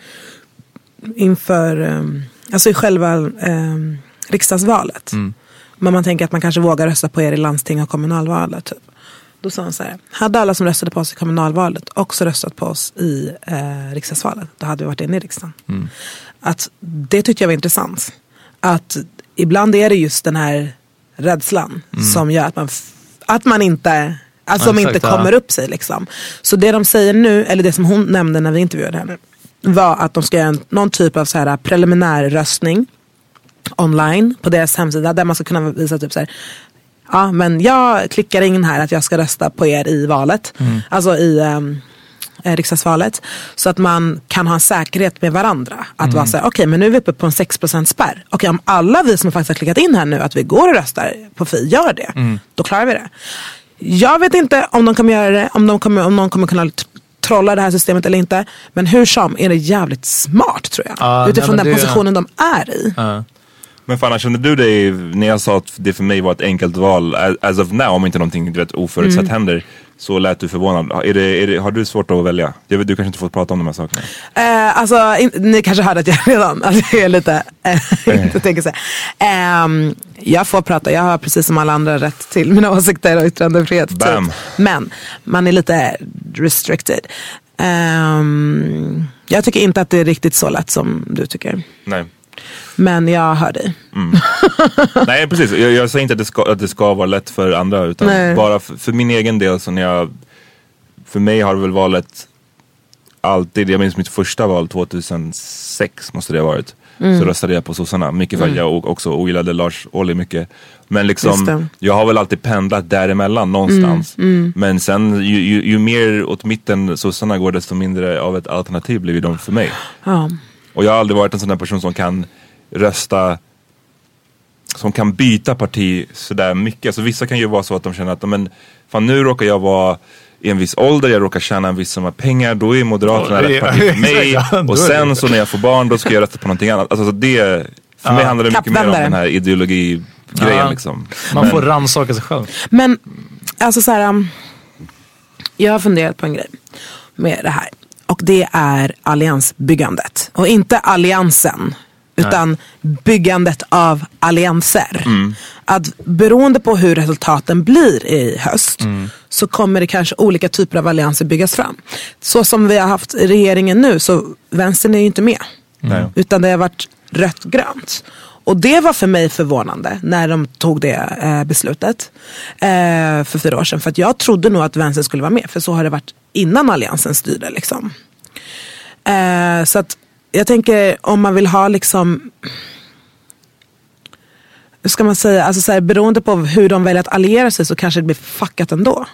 inför ehm, alltså i själva um, riksdagsvalet. Mm. Men man tänker att man kanske vågar rösta på er i landsting och kommunalvalet. Typ. Då sa hon så här, hade alla som röstade på oss i kommunalvalet också röstat på oss i eh, riksdagsvalet, då hade vi varit inne i riksdagen. Mm. Att det tyckte jag var intressant. Att ibland är det just den här rädslan Mm. som gör att man, att man inte, alltså Ja, som inte kommer upp sig. Liksom. Så det de säger nu, eller det som hon nämnde när vi intervjuade henne, var att de ska göra någon typ av så här preliminär röstning online på deras hemsida där man ska kunna visa typ så här, ja men jag klickar in här att jag ska rösta på er i valet, Mm. alltså i um, riksdagsvalet. Så att man kan ha en säkerhet med varandra. Att Mm. vara så här, okej men nu är vi uppe på en 6% spärr. Okej om alla vi som faktiskt har klickat in här nu att vi går och röstar på Fi gör det, Mm. då klarar vi det. Jag vet inte om de kommer göra det, om, de kommer, om någon kommer kunna trolla det här systemet eller inte. Men hur som är det jävligt smart tror jag. Ja, Utifrån nej, den positionen de är i. Men fan, kände du dig, när jag sa att det för mig var ett enkelt val, as- of now, om inte någonting du vet, oförutsett Mm. händer, så lät du förvånad. Är det, är det, har du svårt att välja? Jag vet, du kanske inte får prata om de här sakerna. Eh, alltså, in, ni kanske hörde att jag redan att jag är lite, eh, inte tänker så. Ehm, jag får prata, jag har precis som alla andra rätt till mina åsikter och yttrandefrihet. Typ. Bam. Men man är lite restricted. Ehm, jag tycker inte att det är riktigt så lätt som du tycker. Nej. Men jag hör dig. Mm. Nej precis, jag, jag säger inte att det, ska, att det ska vara lätt för andra utan Nej. bara för, för min egen del så när jag För mig har väl valet alltid, jag minns mitt första val 2006 måste det ha varit. Mm. Så röstade jag på sossarna, mycket för att Mm. jag också ogillade Lars Ohly mycket. Men liksom, det. jag har väl alltid pendlat däremellan någonstans. Mm, mm. Men sen ju, ju, ju mer åt mitten sossarna går desto mindre av ett alternativ blir de för mig. Ja. Och jag har aldrig varit en sån där person som kan rösta som kan byta parti sådär mycket. Alltså vissa kan ju vara så att de känner att men, fan nu råkar jag vara i en viss ålder, jag råkar tjäna en viss summa pengar, då är Moderaterna det- rätt parti för mig. och sen så när jag får barn då ska jag rösta på någonting annat. Alltså så det, för Ja. mig handlar det mycket mer om den här ideologigrejen Ja. liksom. Man Men- får rannsaka sig själv. Men alltså så här, um, jag har funderat på en grej med det här. Och det är alliansbyggandet. Och inte alliansen. Utan byggandet av allianser. Mm. Att beroende på hur resultaten blir i höst Mm. så kommer det kanske olika typer av allianser byggas fram. Så som vi har haft regeringen nu så vänstern är ju inte med. Nej. Utan det har varit rött-grönt. Och det var för mig förvånande när de tog det eh, beslutet eh, för fyra år sedan. För att jag trodde nog att vänstern skulle vara med. För så har det varit innan alliansen styrde. Liksom. Eh, så att jag tänker om man vill ha liksom hur ska man säga, alltså så här, beroende på hur de väljer att alliera sig så kanske det blir fuckat ändå.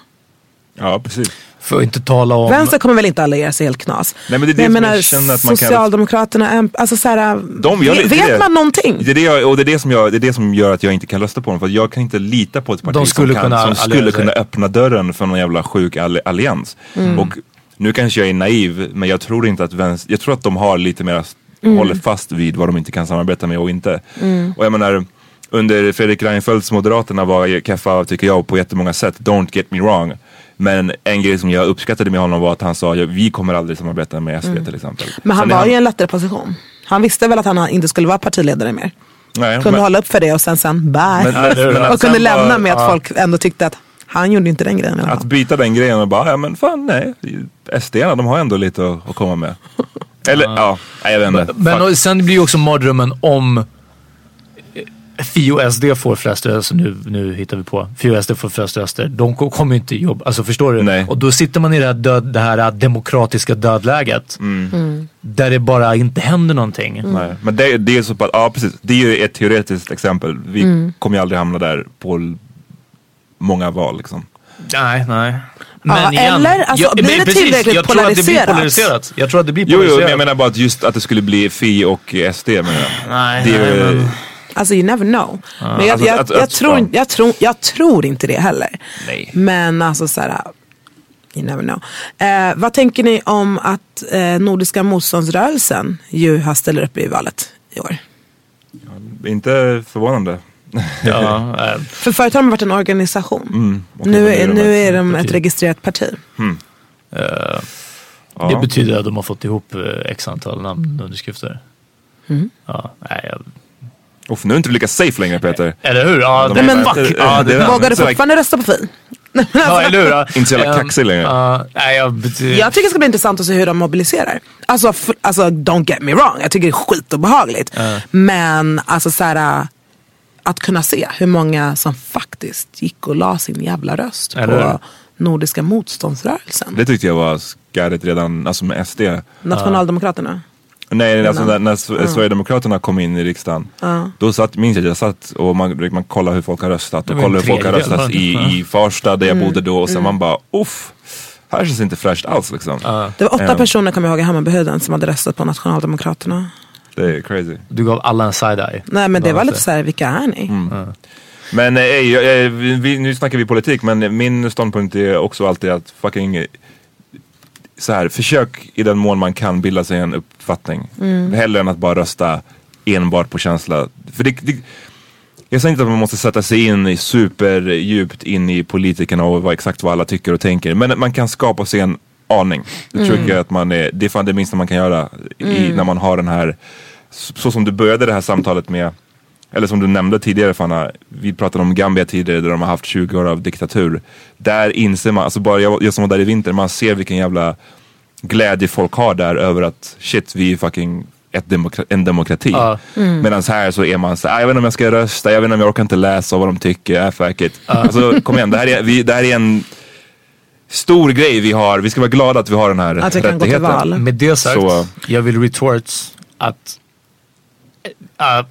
Ja precis. För att inte tala om... Vänster kommer väl inte alliera sig helt knas. Nej, men det är det jag menar, jag känner att man kan- Socialdemokraterna, är- alltså så här, De gör vet, det. man någonting? Det är det, jag, och det, är det, som jag, det är det som gör att jag inte kan rösta på dem. För att jag kan inte lita på ett parti De skulle som, kan, kunna som skulle kunna öppna dörren för någon jävla sjuk all, allians. Mm. Och nu kanske jag är naiv, men jag tror inte att vänster, jag tror att de har lite mer, Mm. håller fast vid vad de inte kan samarbeta med och inte. Och jag menar, under Fredrik Reinfeldts Moderaterna var Keffa, tycker jag, på jättemånga sätt, don't get me wrong. Men en grej som jag uppskattade med honom var att han sa, ja, vi kommer aldrig samarbeta med SD till exempel. Mm. Men han Sen var ju i en lättare position. Han visste väl att han inte skulle vara partiledare mer. Nej, Kunde men- hålla upp för det och sen sen bye. Men- men- men att och kunde lämna med att ja. folk ändå tyckte att han gjorde inte den grejen. Att byta den grejen och bara, ja men fan nej. SD de har ändå lite att, att komma med. Eller ja, nej, jag vet inte. Men och, sen blir ju också mardrömmen om eh, Fi och SD får flest röster, nu, nu hittar vi på. Fi och SD får flest röster. De ko- kommer ju inte jobba, alltså förstår du? Nej. Och då sitter man i det här, död, det här demokratiska dödläget. Mm. Där det bara inte händer någonting. Nej, men det, det är så pass, ja precis. Det är ju ett teoretiskt exempel. Vi Mm. kommer ju aldrig hamna där på många val liksom. Nej, nej. Ja, eller, alltså, blir men det precis, tillräckligt jag tror att det blir polariserat? polariserat. Jag tror att det blir Jo, jo, polariserat. men jag menar bara att just att det skulle bli Fi och SD menar jag. Nej, det är, nej, men- Alltså you never know. Men jag, Alltså, jag, att- jag, att- tror, ja. jag, tror, jag tror inte det heller. Nej. Men alltså så här, you never know. Eh, vad tänker ni om att eh, Nordiska motståndsrörelsen ju har ställer upp i valet i år? Inte förvånande. Ja, eh, För förut har de varit en organisation. Mm, okej, nu är, nu ett är de ett parti. registrerat parti. Det Ja. betyder att de har fått ihop eh, x antal namnunderskrifter. Ja, nej, jag, Uff, nu är inte du lika safe längre Peter. eller hur? Ja, De det, men, fuck. Ja, det Vågar du fortfarande rösta på Fi? ja, eller hur? Ja. Inte så jävla kaxig längre. ja, nej, jag, Jag tycker det ska bli intressant att se hur de mobiliserar. Alltså, f- alltså don't get me wrong, jag tycker det är skitobehagligt. Men alltså så här, äh, att kunna se hur många som faktiskt gick och la sin jävla röst Eller hur? på Nordiska motståndsrörelsen. Det tyckte jag var skärigt redan, alltså med SD. Nationaldemokraterna. Nej, alltså när, när Sver- Sverigedemokraterna kom in i riksdagen. Då satt, minns jag att jag satt och man, man kollade hur folk har röstat. Det Och var en kollade hur folk har tredjedel, röstat i, va? Ja. i Farsta där jag bodde då. Och sen man bara, uff. Här känns det inte fräscht alls liksom. Det var åtta Ja. personer kommer jag ihåg i Hammarbyhöjden som hade röstat på Nationaldemokraterna. Det är crazy. Du gav alla en side-eye. Nej men det var lite så. så här, vilka är ni? Men eh, jag- eh, vi, vi, nu snackar vi politik men min ståndpunkt är också alltid att fucking så här, försök i den mån man kan bilda sig en uppfattning. Hellre än att bara rösta enbart på känsla. För det, det, jag säger inte att man måste sätta sig in i superdjupt in i politikerna och vad exakt vad alla tycker och tänker. Men man kan skapa sig en aning. Det tror jag att man är, det är fan det minsta man kan göra i, när man har den här, så som du började det här samtalet med eller som du nämnde tidigare Fanna, vi pratade om Gambia tidigare där de har haft 20 år av diktatur. Där inser man, alltså bara jag, jag som var där i vinter, man ser vilken jävla glädje folk har där över att shit vi är fucking ett demokra- en demokrati. Ja. Medan här så är man så "Ah, jag vet inte om jag ska rösta, jag vet inte om jag orkar inte läsa vad de tycker, äh, fuck it. Alltså kom igen, det här, är, vi, det här är en stor grej vi har, vi ska vara glada att vi har den här Att rättigheten. Med det sagt, Så- jag vill retorts att äh,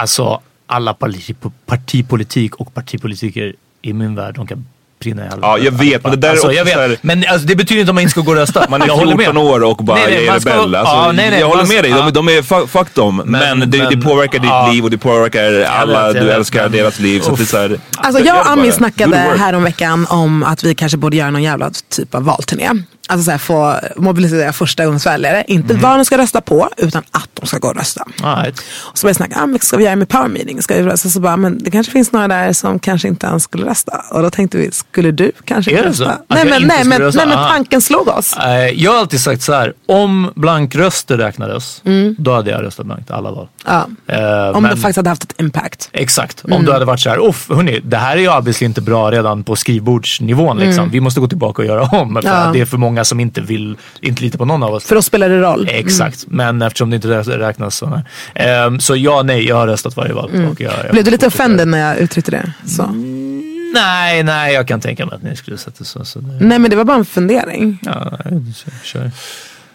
alltså alla parti, partipolitik och partipolitiker i min värld, de kan brinna i helvete. Ja, jag vet, men det där är alltså, också jag vet, så här- Men alltså, det betyder inte att man inte ska gå och rösta. Man är jag håller 14 med. år och bara Nej, nej, jag är ska- rebell. Alltså, ja, nej, nej, jag håller med dig, de, de är, fuck, dem. Men, Men- det, det men- påverkar ditt ja. liv och det påverkar alla vet, du vet, älskar, men- deras liv. Så att det är så här, Alltså jag och. Ami snackade häromveckan om att vi kanske borde göra någon jävla typ av valturné. Alltså så här, få mobilisera första väljare. Inte Mhm. vad de ska rösta på, utan att de ska gå och rösta. Right. Och så började jag snacka, ah, men ska vi göra med power meeting? Ska vi rösta? Så bara, men det kanske finns några där som kanske inte ens skulle rösta. Och då tänkte vi, skulle du kanske Är det rösta? så? Att Nej men, nej, men, rösta? nej men tanken slog oss. Eh, Jag har alltid sagt så här, om blankröster räknades, då hade jag röstat blankt alla val. Ja. Eh, Om men- det faktiskt hade haft ett impact. Exakt. Om du hade varit så här, Uff, hörni, det här är ju obviously inte bra redan på skrivbordsnivån. Liksom. Vi måste gå tillbaka och göra om. För Ja. det är för många som inte vill, inte litar på någon av oss. För då spelar det roll. Exakt, men eftersom det inte rä- räknas så. Nej. Ehm, så ja, nej, jag har röstat varje val. Och jag, jag Blev du lite offended när jag uttryckte det? Så. Mm. Nej, nej, jag kan tänka mig att ni skulle sätta så. så det, Nej men det var bara en fundering. ja, nej, kör, kör.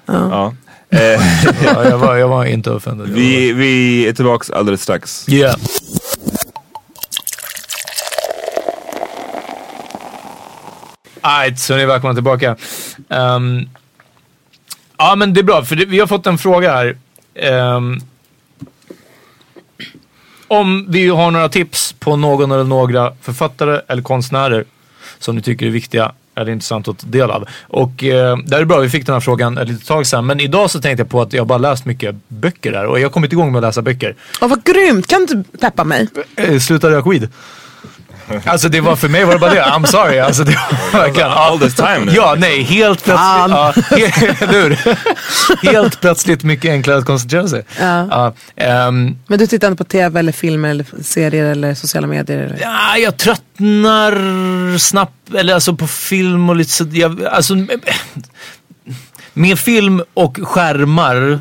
Ja. Eh, Ja, jag, var, jag var inte offended. Vi, vi är tillbaka alldeles strax. Yeah. Alright, så ni är välkomna tillbaka. Ehm, ja, men det är bra, för det, vi har fått en fråga här. Ehm, om vi har några tips på någon eller några författare eller konstnärer som ni tycker är viktiga är intressant att ta del av. Och eh, det är bra, vi fick den här frågan ett litet tag sedan. Men idag så tänkte jag på att jag bara läst mycket böcker där och jag har kommit igång med att läsa böcker. Åh vad grymt, kan du peppa mig? Eh, sluta röka weed. Alltså det var för mig var det bara det. I'm sorry. Alltså det var verkligen... All this time nu. Ja, nej, helt plötsligt. Ja, eller hur? helt plötsligt mycket enklare att koncentrera sig. Ja. Ja, ehm, Men du tittar inte på tv eller filmer eller serier eller sociala medier? Eller? Ja, jag tröttnar snabbt, eller alltså på film och lite så, jag, alltså med film och skärmar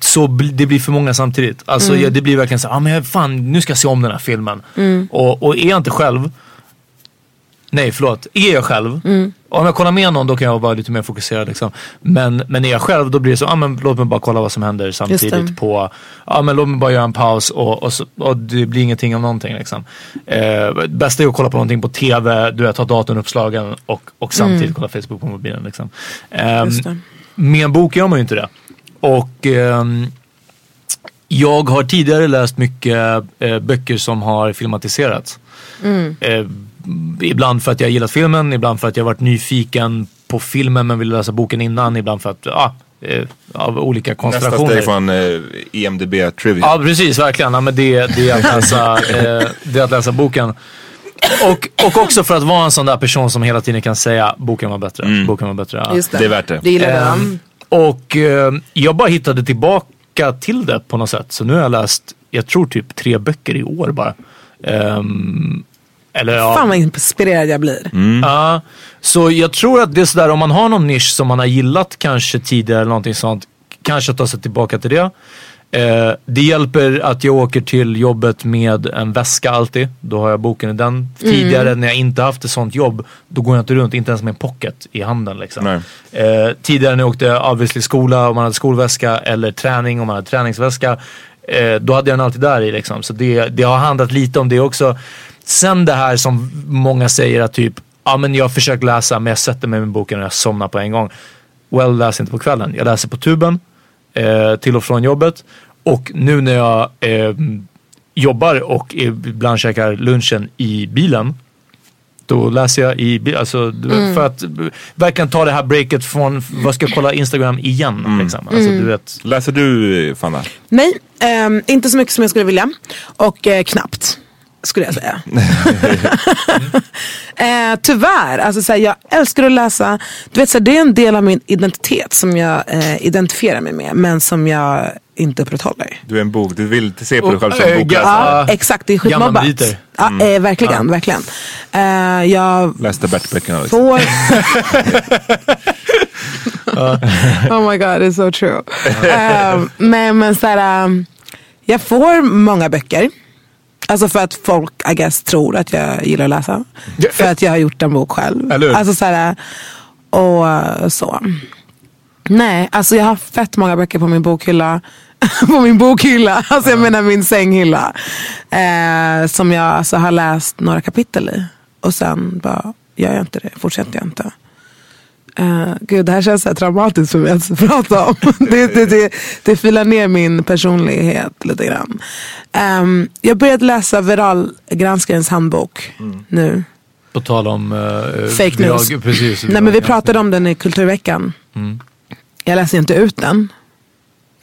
så bli, det blir för många samtidigt. Alltså jag, det blir verkligen så ah, men fan nu ska jag se om den här filmen. Och, och är jag inte själv, nej förlåt, är jag själv, om jag kollar med någon då kan jag vara lite mer fokuserad. Liksom. Men, men är jag själv då blir det så, ah, men låt mig bara kolla vad som händer samtidigt på, ah, men låt mig bara göra en paus och, och, så, och det blir ingenting av någonting. Liksom. Eh, bästa är att kolla på någonting på TV, du vet, ta datorn uppslagen och, och samtidigt kolla Facebook på mobilen. Liksom. Det. Med en bok gör man ju inte det. Och ehm, jag har tidigare läst mycket eh, böcker som har filmatiserats. Eh, ibland för att jag gillat filmen, ibland för att jag varit nyfiken på filmen men ville läsa boken innan, ibland för att, ja, eh, av olika Nästa konstellationer. steg från eh, EMDB Trivia. Ja precis, verkligen. Ja, men det, det, är att läsa, eh, det är att läsa boken. Och, och också för att vara en sån där person som hela tiden kan säga boken var bättre. Boken var bättre. Ja. Just det. Det är värt det. Det gillar jag. Ehm, och eh, jag bara hittade tillbaka till det på något sätt. Så nu har jag läst, jag tror typ tre böcker i år bara. Ehm, eller ja. Fan vad inspirerad jag blir. Ja, så jag tror att det är sådär om man har någon nisch som man har gillat kanske tidigare eller någonting sånt. Kanske ta sig tillbaka till det. Eh, det hjälper att jag åker till jobbet med en väska alltid. Då har jag boken i den. Tidigare när jag inte haft ett sånt jobb, då går jag inte runt, inte ens med en pocket i handen. Liksom. Nej. Eh, tidigare när jag åkte obviously skola om man hade skolväska eller träning om man hade träningsväska. Eh, då hade jag den alltid där i liksom. Så det, det har handlat lite om det också. Sen det här som många säger att typ, ja men jag försöker läsa men jag sätter mig med boken och jag somnar på en gång. Well, läs inte på kvällen. Jag läser på tuben eh, till och från jobbet. Och nu när jag eh, jobbar och ibland käkar lunchen i bilen. Då läser jag i bilen. Alltså, vet, För att eh, verkligen ta det här breaket från, vad ska jag kolla Instagram igen? Liksom. Alltså, du vet, Läser du Fanna? Nej, ehm, inte så mycket som jag skulle vilja. Och eh, knappt. Skulle jag säga. eh, tyvärr, alltså, såhär, jag älskar att läsa. Du vet, såhär, det är en del av min identitet som jag eh, identifierar mig med. Men som jag inte upprätthåller. Du är en bok, du vill se på dig själv som äh, bokläsare. Ja, Ja. exakt. Det är skitmobbat. Ja, eh, verkligen, verkligen. Eh, jag Läste Bert-böckerna liksom. får... oh my god, it's so true. Eh, men men så här, um, jag får många böcker. Alltså för att folk, I guess, tror att jag gillar att läsa. För att jag har gjort en bok själv. Eller hur? Alltså så här, och så. Nej, alltså jag har fett många böcker på min bokhylla. på min bokhylla, alltså jag menar min sänghylla. Eh, som jag alltså har läst några kapitel i. Och sen bara, gör jag inte det, fortsätter jag inte. Uh, gud, det här känns så här traumatiskt för mig att prata om. det, det, det, det filar ner min personlighet lite grann. Um, jag började läsa Viralgranskarens handbok nu. på tal om uh, Fake news. precis, Nej, men vi pratade om den i Kulturveckan. Jag läser inte ut den.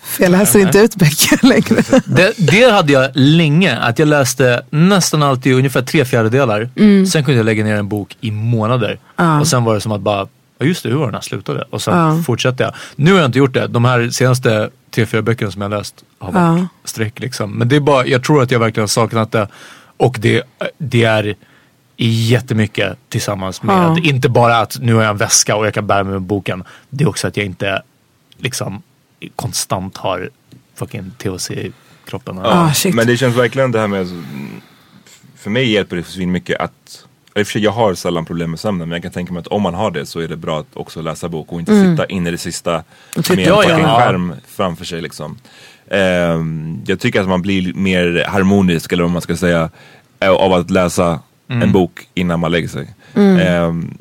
För jag läser inte ut böcker längre. Det, det hade jag länge, att jag läste nästan alltid ungefär tre fjärdedelar. Sen kunde jag lägga ner en bok i månader. Och sen var det som att bara, ja just det, hur var den här slutade? Och sen Ja. fortsatte jag. Nu har jag inte gjort det. De här senaste tre, fyra böckerna som jag har läst har varit Ja. streck liksom. Men det är bara, jag tror att jag verkligen har saknat det. Och det, det är jättemycket tillsammans med, Ja. inte bara att nu har jag en väska och jag kan bära mig med boken. Det är också att jag inte liksom konstant har fucking THC i kroppen. Ah, shit. Men det känns verkligen det här med, för mig hjälper det svin mycket att i och för sig, jag har sällan problem med sömnen men jag kan tänka mig att om man har det så är det bra att också läsa bok och inte sitta in i det sista med en fucking Ja. skärm framför sig liksom. Ehm, jag tycker att man blir mer harmonisk eller vad man ska säga eh, av att läsa en bok innan man lägger sig. Ehm,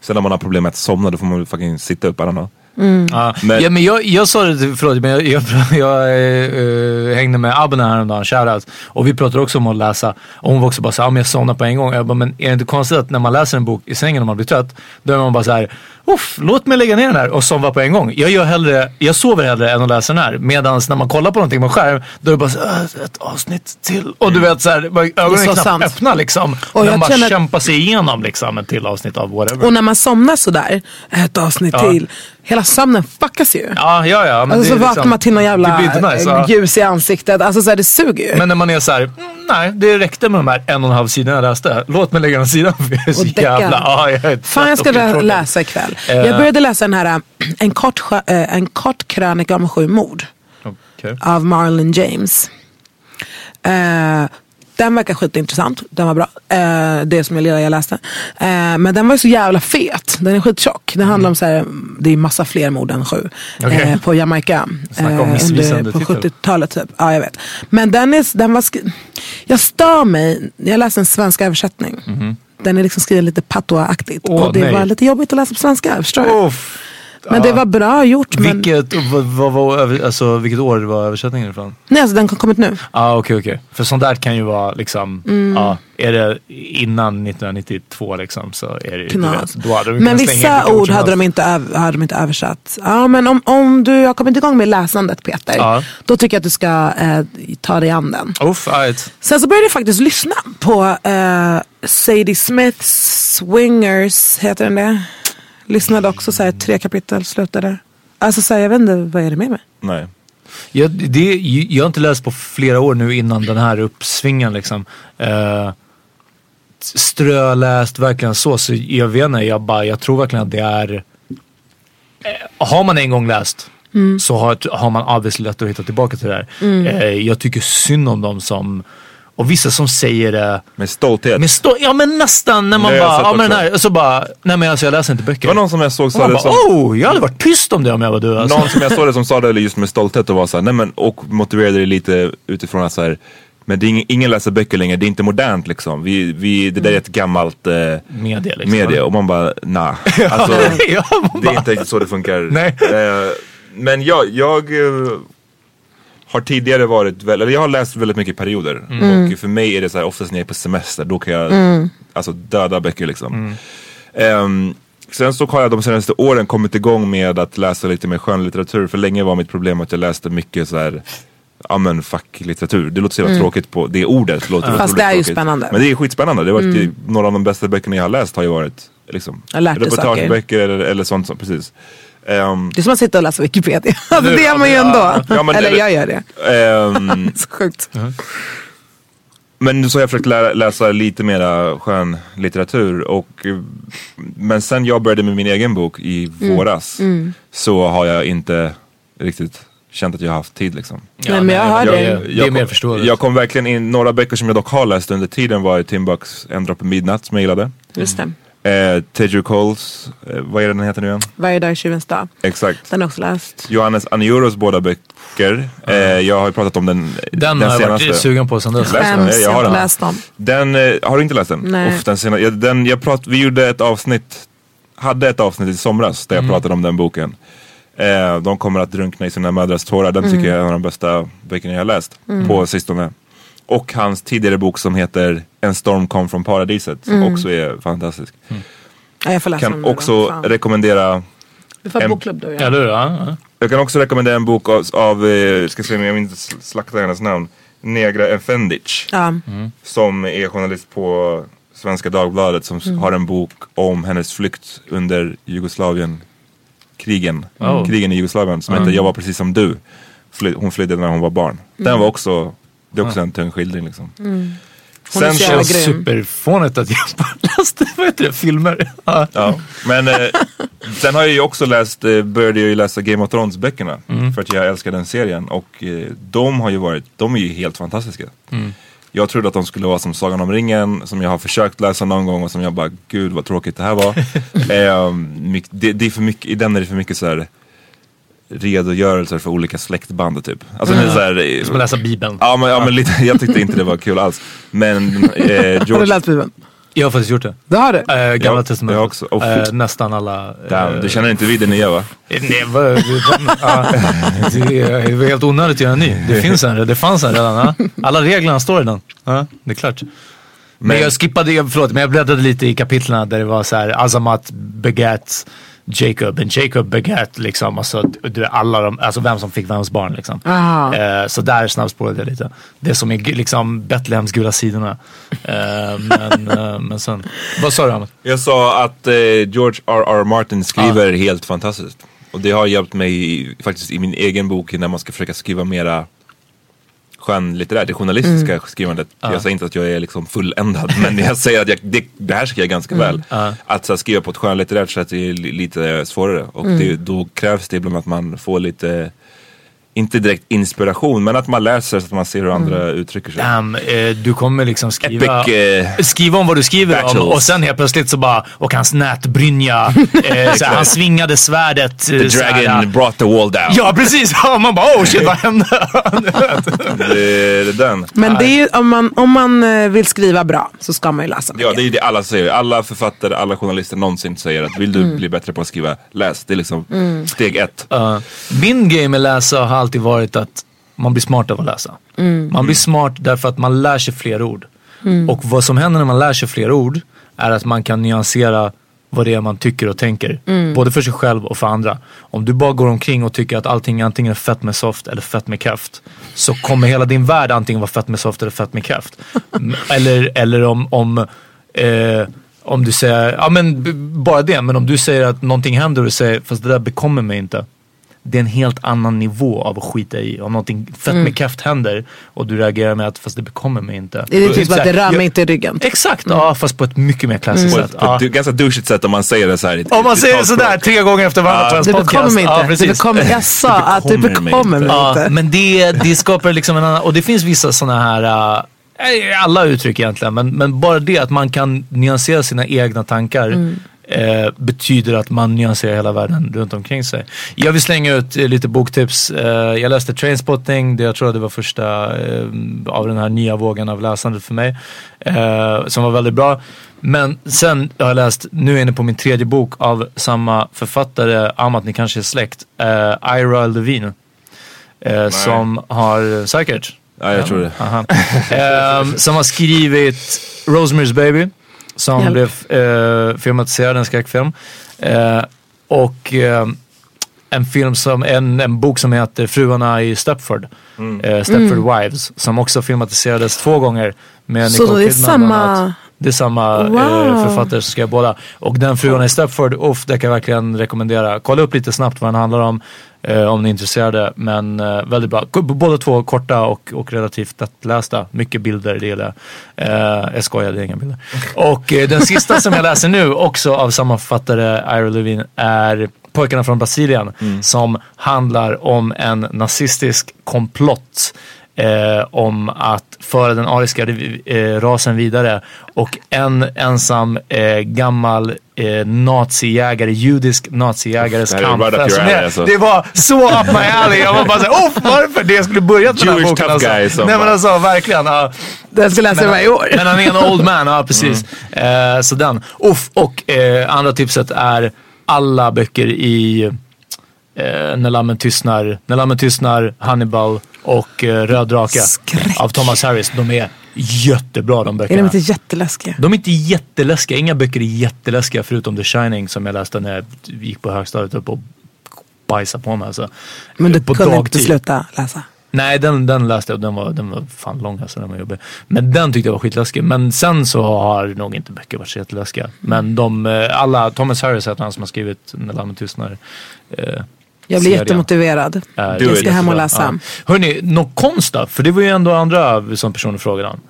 sen om man har problem med att somna då får man fucking sitta upp, I don't know. Ja. Men- ja, men jag, jag sa det, förlåt, men jag, jag, jag eh, hängde med Abner häromdagen, shoutout. Och vi pratade också om att läsa. Och hon var också bara såhär, ja, men jag somnar på en gång. Jag bara, men är det inte konstigt att när man läser en bok i sängen och man blir trött, då är man bara såhär, Uff, låt mig lägga ner den här och somna på en gång. Jag, gör hellre, jag sover hellre än att läsa den här. Medan när man kollar på någonting på skärm, då är det bara så, "Äh, ett avsnitt till. Och du vet såhär, bara ögonen så är knappt sant. öppna liksom. Och jag man bara känner kämpar sig igenom liksom ett till avsnitt av whatever. Och när man somnar sådär, ett avsnitt Ja. till, hela sömnen fuckas ju. Ja, ja, ja. Men Alltså så vaknar liksom- man till någon jävla nice, eh, ljus i ansiktet. Alltså så här, det suger ju. Men när man är så här, "Mm, nej det räckte med de här en och en halv sidorna jag läste. Låt mig lägga den sidan för jag är så Och jävla... Ja, jag är Fan jag ska uttråkad. läsa ikväll. Eh. Jag började läsa den här, äh, en kort, äh, en kort krönika om sju mord. Okej. Av Marlon James. Eh, den verkar skitintressant. Den var bra. Eh, det som jag jag läste. Eh, men den var ju så jävla fet. Den är skittjock. Den handlar om så här, det är massa fler mord än sju. Okej. Eh, på Jamaica. Om missvisande på titel. 70-talet typ. Ja jag vet. Men den, är, den var Jag stör mig. Jag läste en svensk översättning. Den är liksom skriven lite patois-aktigt. Åh, och det nej. var lite jobbigt att läsa på svenska. Förstår du? Uff. Men det var bra gjort. Men, Vilket, vad, vad, var över- alltså, vilket år var översättningen ifrån? nej, alltså, den har kommit nu. Ja ah, okej okej. För sånt där kan ju vara liksom, Mm. ja, är det innan 1992 liksom så är det Knas. då hade de Men vissa ord hade de, inte hade de inte översatt. Ja, men om, om du har kommit igång med läsandet Peter. Ja. Då tycker jag att du ska eh, ta dig an den. Uff, right. Sen så började jag faktiskt lyssna på eh, Sadie Smiths Swingers, heter den det? Lyssnade också så här, tre kapitel, slutade. Alltså så här, jag vet inte, vad är det med mig? Nej. Jag, det, jag har inte läst på flera år nu innan den här uppsvingen liksom. Uh, ströläst verkligen så. Så jag vet inte, jag, bara, jag tror verkligen att det är... eh, har man en gång läst så har, har man obviously lätt att hitta tillbaka till det här. Eh, jag tycker synd om dem som... Och vissa som säger det Med stolthet. med stå, Ja men nästan när man bara, ja men den här, så bara, nej men alltså jag läser inte böcker. Det var någon som jag såg sa det bara, som... oh, jag hade varit tyst om det om jag var du alltså. Någon som jag såg det som sa det just med stolthet och var så här, nej men och motiverade det lite utifrån att så här, men det är ingen, ingen läser böcker längre, det är inte modernt liksom. Vi, vi, det där är ett gammalt eh, Media liksom. media och man bara, nah. Alltså, ja, man det är bara, inte så det funkar. Nej. Eh, men jag, jag eh, har tidigare varit, väl, eller jag har läst väldigt mycket perioder. Och för mig är det så här, oftast när jag är på semester, då kan jag alltså, döda böcker liksom. Ehm, sen så har jag de senaste åren kommit igång med att läsa lite mer skönlitteratur. För länge var mitt problem att jag läste mycket så här Ja men facklitteratur, det låter så jävla tråkigt på det ordet. Låter Fast otroligt det är ju tråkigt. spännande. Men det är skitspännande. Det har varit några av de bästa böckerna jag har läst har ju varit liksom, reportageböcker eller, eller sånt som, precis. Ehm, Det är som att sitta och läsa Wikipedia. Alltså, det gör man ju ändå. Ja, men Eller det- jag gör det. ehm, Så sjukt. men så har jag försökt lära, läsa lite mera skönlitteratur och men sen jag började med min egen bok i Mm. våras så har jag inte riktigt känt att jag har haft tid liksom. Nej, men jag hör det, det. är- det är kom, mer förståeligt. Jag kom verkligen in, några böcker som jag dock har läst under tiden var Tim Bucks En droppe midnatt som jag gillade. Just det. Eh, Teju Coles, eh, vad är det den heter nu igen? Varje dag är tjuvens dag. Exakt. Den har jag också läst. Johannes Anioros båda böcker. Eh, jag har ju pratat om den, Den, har jag varit sugen på sen dess. Läs den, Skäms, jag har jag har den. inte läst dem. Den, eh, har du inte läst den? Nej. Uff, den sena, ja, den jag prat, vi gjorde ett avsnitt, hade ett avsnitt i somras där jag pratade om den boken. Eh, de kommer att drunkna i sina mödrars tårar. Den tycker jag är en av de bästa böckerna jag har läst på sistone. Och hans tidigare bok som heter En storm kom från paradiset som också är fantastisk. Ja, jag får läsa Kan då. också Fan. rekommendera Vi får en- bokklubb då. Ja. Eller hur? Ja, ja. Jag kan också rekommendera en bok av, av eh, ska se om jag vill inte sl- slakta hennes namn, Negra Efendic. Ja. Som är journalist på Svenska Dagbladet som Mm. har en bok om hennes flykt under Jugoslavien krigen. Oh. Krigen i Jugoslavien som heter Jag var precis som du. Fly, hon flydde när hon var barn. Mm. Den var också, det är också en tung skildring liksom. Hon är så jävla känns grym. superfånigt att jag bara läste, vad heter det, filmer. Ja. Ja, men eh, sen har jag ju också läst, eh, började jag ju läsa Game of Thrones böckerna. För att jag älskar den serien. Och eh, de har ju varit, de är ju helt fantastiska. Jag trodde att de skulle vara som Sagan om ringen, som jag har försökt läsa någon gång och som jag bara, gud vad tråkigt det här var. eh, mycket, det, det är för mycket, I den är det för mycket så här redogörelser för olika släktband typ. Alltså det är så här, eh, Som att läsa bibeln. Ja men, ja, men lite, jag tyckte inte det var kul alls. Men eh, Har du George, läst Bibeln? Jag har faktiskt gjort det. Det har du? Äh, gamla Ja, testamentet. jag också. Oh, Eh, fy- nästan alla. Damn, eh, du känner inte vid det nya va? Nej, vad- vad- ja, det är- det var helt onödigt att göra en ny. Det finns en, det fanns en redan. Ja. Alla reglerna står i den. Ja, det är klart. Men, Men- jag skippade, förlåt, men jag bläddrade lite i kapitlen där det var så här Azamat begat Jacob, and Jacob begat liksom, alltså, du, alla de, alltså vem som fick vems barn liksom. Eh, så där snabbspårade jag lite. Det som är liksom Betlehems gula sidorna. Eh, men, eh, men sen, vad sa du Ahmed? Jag sa att eh, George R.R. Martin skriver helt fantastiskt. Och det har hjälpt mig i, faktiskt i min egen bok när man ska försöka skriva mera skönlitterärt, det journalistiska skrivandet. Jag säger inte att jag är liksom fulländad men jag säger att jag, det behärskar jag ganska väl. Att så här, skriva på ett skönlitterärt sätt är li, lite svårare. Och det, då krävs det ibland att man får lite, inte direkt inspiration men att man läser så att man ser hur andra uttrycker sig. Damn, eh, du kommer liksom skriva, Epic, eh, skriva om vad du skriver om battles. och sen helt plötsligt så bara, och hans nätbrynja, eh, såhär, han svingade svärdet. The eh, såhär, dragon brought the wall down. Ja precis, ja, man bara oh shit vad hände? Det, det är den. Men det är ju, om, man, om man eh, vill skriva bra så ska man ju läsa Ja, mycket. det är det alla säger. Alla författare, alla journalister någonsin säger att vill du bli bättre på att skriva, läs. Det är liksom steg ett. Ja. min grej med läsa har alltid varit att man blir smart av att läsa. Man blir smart därför att man lär sig fler ord. Och vad som händer när man lär sig fler ord är att man kan nyansera vad det är man tycker och tänker. Både för sig själv och för andra. Om du bara går omkring och tycker att allting antingen är fett med soft eller fett med kraft. Så kommer hela din värld antingen vara fett med soft eller fett med kraft. Eller, eller om, om eh, om du säger, ja men bara det, men om du säger att någonting händer och du säger fast det där bekommer mig inte. Det är en helt annan nivå av att skita i. Om någonting fett med kraft händer och du reagerar med att fast det bekommer mig inte. Det är typ att det rör mig inte i ryggen. Exakt, ja fast på ett mycket mer klassiskt På sätt. på Ja. ett ganska douchigt sätt om man säger det så här. Om man säger talspråk. sådär tre gånger efter varandra på ens Det podcast. bekommer mig Ja, inte. precis. det bekommer, jag sa att det bekommer mig Ja, inte. men det, det skapar liksom en annan, och det finns vissa sådana här, äh, alla uttryck egentligen, men, men bara det att man kan nyansera sina egna tankar eh, betyder att man nyanserar hela världen runt omkring sig. Jag vill slänga ut eh, lite boktips. Eh, jag läste Trainspotting, det jag tror det var första eh, av den här nya vågen av läsandet för mig. Eh, som var väldigt bra. Men sen har jag läst, nu är jag inne på min tredje bok av samma författare, Amat, ni kanske är släkt, eh, Ira Levine. Som har, säkert? Ja, jag tror det. Ehm, som har skrivit Rosemary's Baby. Som Hjälp. blev eh, filmatiserad, en skräckfilm. Eh, och ehm, en film som, en, en bok som heter Fruarna i Stepford. Eh, Stepford Wives. Som också filmatiserades två gånger. Med Så Nicole det är Kidman bland samma- annat. Det är samma Wow. eh, författare som skrev båda. Och den Fruarna i Stepford, uff, det kan jag verkligen rekommendera. Kolla upp lite snabbt vad den handlar om. Eh, om ni är intresserade. Men eh, väldigt bra. Båda två korta och, och relativt lättlästa. Mycket bilder, det gillar jag. Eh, jag skojar, det är inga bilder. Och eh, den sista som jag läser nu, också av samma författare, Ira Levine, är Pojkarna från Brasilien. Som handlar om en nazistisk komplott eh, om att föra den ariska eh, rasen vidare. Och en ensam eh, gammal eh, nazijägare, judisk nazijägares kamp. Alltså, det, alltså. det var så up my alley. Jag var bara såhär, oh, varför? Det jag skulle börjat med den här Jewish boken. Alltså. guy Nej men alltså verkligen. Ja. Den ska läsa varje år. Men han är en old man, ja precis. Eh, så den. Uff, och eh, andra tipset är alla böcker i eh, När lammen tystnar, När lammen tystnar, Hannibal och eh, Röd drake Skräck. av Thomas Harris. De är jättebra de Är böckerna. de inte jätteläskiga? De är inte jätteläskiga. Inga böcker är jätteläskiga förutom The Shining som jag läste när jag gick på högstadiet upp och bajsade på mig. Alltså. Men du på kunde inte dagtid. sluta läsa? Nej, den, den läste jag och den var, den var fan lång alltså. Den var jobbig. Men den tyckte jag var skitläskig. Men sen så har nog inte böcker varit så jätteläskiga. Men de, eh, alla, Thomas Harris heter han som har skrivit När lammen tystnar. Eh, Jag blir serien jättemotiverad. är Jag ska hem och läsa. Ja. Hörni, något konst då? För det var ju ändå andra som personer frågade om.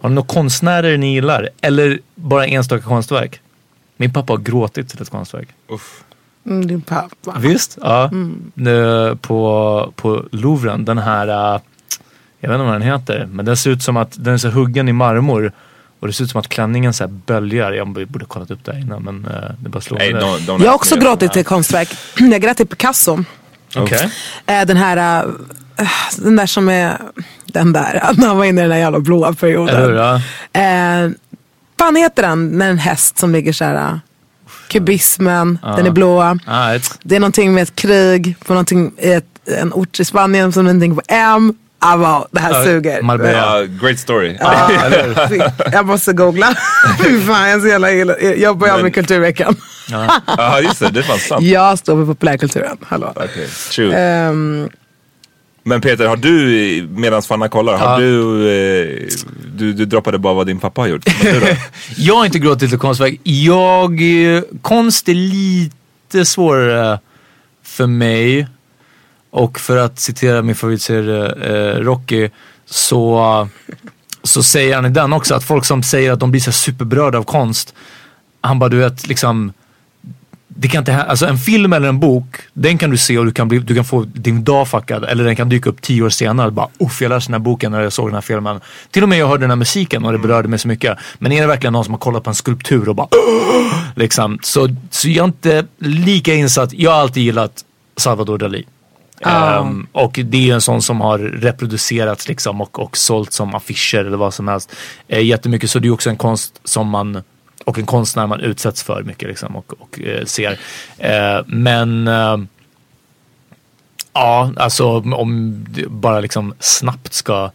Har ni några konstnärer ni gillar? Eller bara enstaka konstverk? Min pappa har gråtit till ett konstverk. Mm, din pappa. Visst? Ja. Nu, på, på Louvren, den här, äh, jag vet inte vad den heter, men den ser ut som att den är så huggen i marmor. Och det ser ut som att klänningen så här böljar. Jag borde kollat upp det här innan men äh, det bara slår Nej, mig. don't, don't Jag har också gråtit till konstverk. Jag grät till Picasso. Okej. Eh, Den här, eh, den där som är, den där, när han var inne i den där jävla blåa perioden. Ja. Eh, fan heter den? När en häst som ligger så här. Kubismen, den är blå. Ah, Det är någonting med ett krig på någonting i ett, en ort i Spanien som någonting på M. Ah, wow, det här Ja, suger. Marbella. Ja, great story. Ja, jag måste googla. Fy fan, jag, är så jävla illa. jag Men- med Kulturveckan. Ja, just det. Det är fan sant. Jag står för populärkulturen. Hallå. Okej, true. Ehm, Men Peter, har du, medan Fanna kollar, har Ja. du, eh, du, du droppade bara vad din pappa har gjort. Jag har inte gråtit till konstverk. Jag, eh, konst är lite svårare för mig. Och för att citera min favoritserie eh, Rocky så, så säger han i den också att folk som säger att de blir så superberörda av konst. Han bara du vet liksom det kan inte alltså en film eller en bok, den kan du se och du kan, bli, du kan få din dag fuckad. Eller den kan dyka upp tio år senare och bara uff jag läste den här boken när jag såg den här filmen. Till och med jag hörde den här musiken och det berörde mig så mycket. Men är det verkligen någon som har kollat på en skulptur och bara liksom. Så, så jag är inte lika insatt. Jag har alltid gillat Salvador Dalí. Um, och det är ju en sån som har reproducerats liksom och, och sålt som affischer eller vad som helst. Eh, jättemycket så det är också en konst som man och en konstnär man utsätts för mycket liksom och, och eh, ser. Eh, men eh, ja, alltså om det bara liksom snabbt ska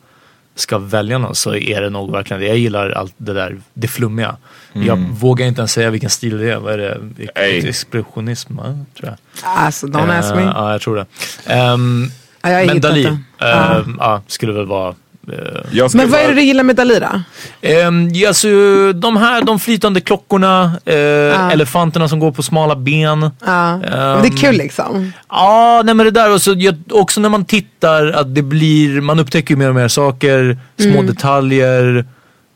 ska välja någon så är det nog verkligen det. Jag gillar allt det där, det flummiga. Jag vågar inte ens säga vilken stil det är. Vad är det? Nej. Expressionism, tror jag. alltså, don't ask Eh, me. Ja, jag tror det. Ja, jag men inte. ehm, ja, skulle väl vara... eh, Men vad är det du gillar med Dalí då? Ja, alltså, de här de flytande klockorna, eh, elefanterna som går på smala ben. Ja. Men det är kul liksom. Ja, nej men det där och så, jag, också när man tittar att det blir, man upptäcker ju mer och mer saker, små Mm. detaljer,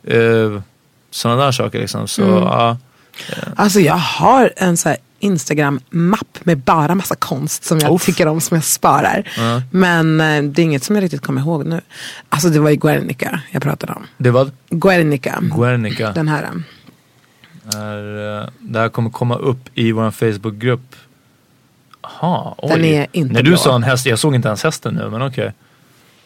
eh, sådana där saker liksom. Så, Mm. ja. Alltså jag har en så här Instagram-mapp med bara massa konst som jag Uff. tycker om, som jag sparar. Men eh, det är inget som jag riktigt kommer ihåg nu. Alltså det var ju Guernica jag pratade om. Det var Guernica. Guernica. Den här. Är, eh, det här kommer komma upp i vår Facebookgrupp. Jaha, oj. Den är inte När du sa en häst, jag såg inte ens hästen nu men okej.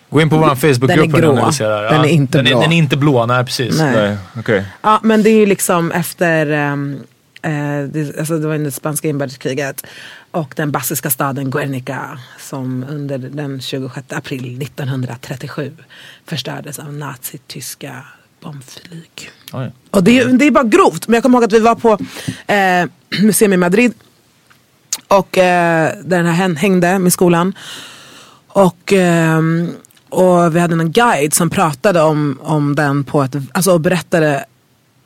Gå in på vår Facebookgrupp är när vi ser det här. Den är inte den blå. den är inte blå, nej precis. Nej. Nej, okej. Ja, men det är ju liksom efter, eh, det, alltså det var under spanska inbördeskriget. Och den baskiska staden Guernica som under den 26 april 1937 förstördes av nazityska bombflyg. Oj. Och det, är- det är bara grovt. Men jag kommer ihåg att vi var på eh, museum i Madrid. Och eh, där den här hän- hängde med skolan. Och, ehm, och vi hade en guide som pratade om, om den på ett, alltså och berättade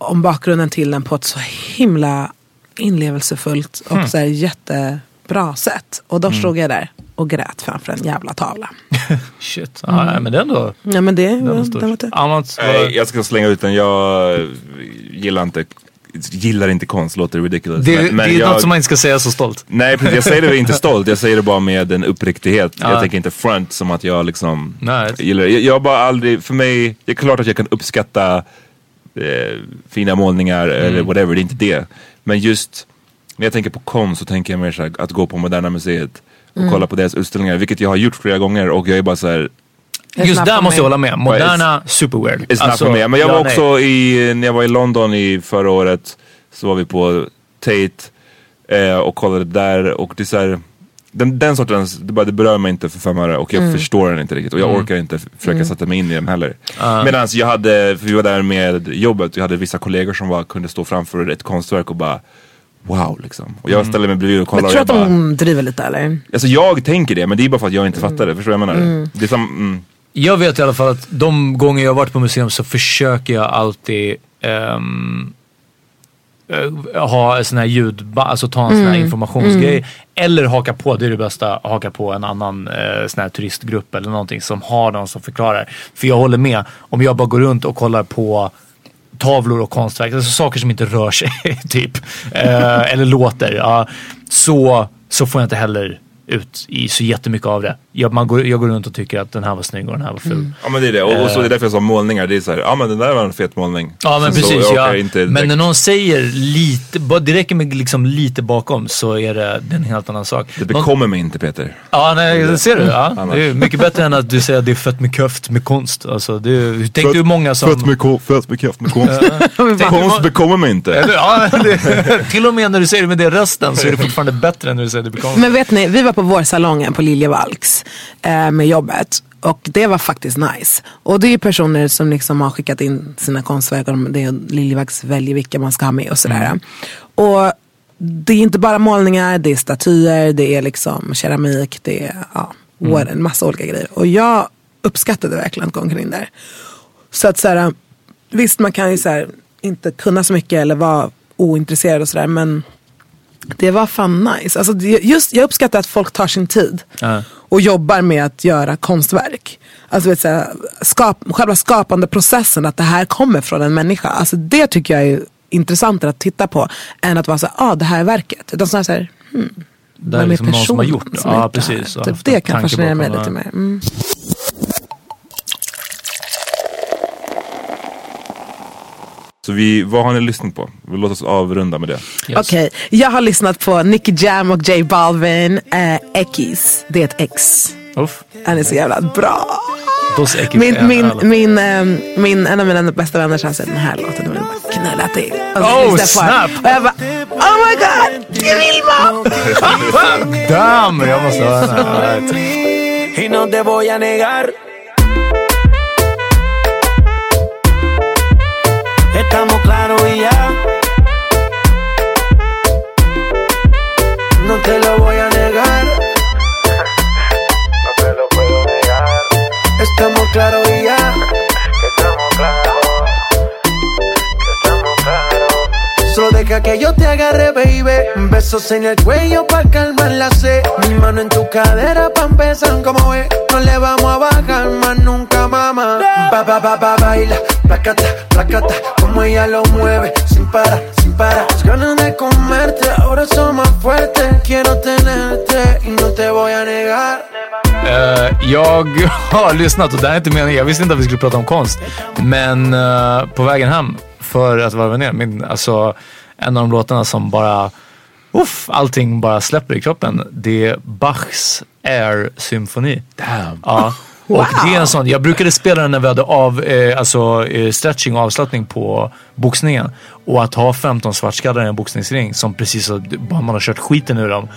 om bakgrunden till den på ett så himla inlevelsefullt och så här jättebra sätt. Och då stod jag där och grät framför en jävla tavla. Shit, ja, nej, men det är ändå... Ja men det, Den var den stor. var typ. Annat var- Nej, jag ska slänga ut den. Jag gillar inte, gillar inte konst, låter ridiculous. det, men, men det är jag, något som man inte ska säga så stolt. Nej, precis, jag säger det inte stolt. Jag säger det bara med en uppriktighet. Ja. Jag tänker inte front som att jag liksom Nej. gillar det. Jag, jag bara aldrig, för mig, det är klart att jag kan uppskatta eh, fina målningar Mm. eller whatever, det är inte det. Men just när jag tänker på konst så tänker jag mer så här, att gå på Moderna Museet och Mm. kolla på deras utställningar, vilket jag har gjort flera gånger och jag är bara så här, It's Just not där måste jag hålla med. Moderna, super weird. It's not for me. Men jag ja, var nej. också i, när jag var i London i förra året så var vi på Tate eh, och kollade där och det är så här, den, den sortens, det, bara, det berör mig inte för fem öre och jag förstår den inte riktigt och jag orkar inte försöka sätta mig in i den heller. Medan jag hade, för vi var där med jobbet, jag hade vissa kollegor som bara kunde stå framför ett konstverk och bara Wow liksom. Och jag ställer mig bredvid och kollar Men tror du att bara, de driver lite eller? Alltså jag tänker det men det är bara för att jag inte fattar det, förstår du vad jag menar? Det är som, mm, Jag vet i alla fall att de gånger jag har varit på museum så försöker jag alltid eh, ha en sån här ljud, alltså ta en sån här informationsgrej. Eller haka på, det är det bästa, haka på en annan eh, sån här turistgrupp eller någonting som har någon som förklarar. För jag håller med, om jag bara går runt och kollar på tavlor och konstverk, alltså saker som inte rör sig typ. Eh, eller låter. Ja, så, så får jag inte heller ut i så jättemycket av det. Jag, man går, jag går runt och tycker att den här var snygg och den här var ful. Ja men det är det. Och, och så är det Eh. därför jag sa målningar. Det är så här, ja men den där var en fet målning. Ja men Så precis. jag Ja. men när någon säger lite, bara det räcker med liksom lite bakom så är det, det är en helt annan sak. Det Någon- bekommer mig inte Peter. Ja, nej, det ser du. Ja. Det är mycket bättre än att du säger att det är fett med köft med konst. Alltså, det är, tänk du hur många som... Fett med, ko- fett med kraft med konst. Konst du- bekommer mig inte. Eller, ja, det, till och med när du säger det med det rösten så är det fortfarande bättre än när du säger det bekommer. Men vet ni, vi var på vårsalongen på Liljevalchs eh, med jobbet. Och det var faktiskt nice. Och det är personer som liksom har skickat in sina konstverk och de- det är Liljevalchs väljer vilka man ska ha med och sådär. Och det är inte bara målningar, det är statyer, det är liksom keramik, det är ja, what, en massa olika grejer. Och jag uppskattade verkligen att gå omkring där. Så att så här, visst man kan ju så här, inte kunna så mycket eller vara ointresserad och sådär men det var fan nice. Alltså, det- just, jag uppskattar att folk tar sin tid Ja. och jobbar med att göra konstverk. Alltså, vet, så här, skap, själva skapande processen, att det här kommer från en människa. Alltså, det tycker jag är intressantare att titta på än att vara så ah, det här är verket. Utan snarare så här, hmm, Det är liksom någon som har gjort det. Ja, det precis. Typ, det en kan fascinera mig lite mer. Mm. Så vi, vad har ni lyssnat på? Vi låt oss avrunda med det. Okej, jag har lyssnat på Nicky Jam och J Balvin, eh, Ekis. Det är ett ex. Uff. Han är så jävla bra. Min, min, min, ehm, min, en av mina bästa vänner sa den här låten, den vill jag bara knulla till. Och så Oh, snap. Och jag bara, oh my god, det är Vilma! Damn, jag måste höra den här. Estamos claros y ya. No te lo voy a negar. No te lo puedo negar. Estamos claros y ya. Solo deja que yo te agarre, baby. Besos en el cuello pa' calmar la sed. Mi mano en tu cadera pa' empezar como ve. No le vamos a bajar más nunca, mamá. Ba, ba, ba, ba, baila. Placata, placata. Como ella lo mueve. Sin parar, sin parar. Las ganas de comerte. Ahora son más fuertes. Quiero tenerte y no te voy a negar. Uh, jag har lyssnat och det här är inte meningen. Jag visste inte att vi skulle prata om konst. Men uh, på vägen hem för att varva ner. Min, alltså, en av de låtarna som bara, uff, allting bara släpper i kroppen. Det är Bachs Air-symfoni. Damn. Ja. Och det är en sån, jag brukade spela den när vi hade av, eh, alltså, eh, stretching och avslappning på boxningen. Och att ha 15 svartskallar i en boxningsring som precis så, man har kört skiten ur dem.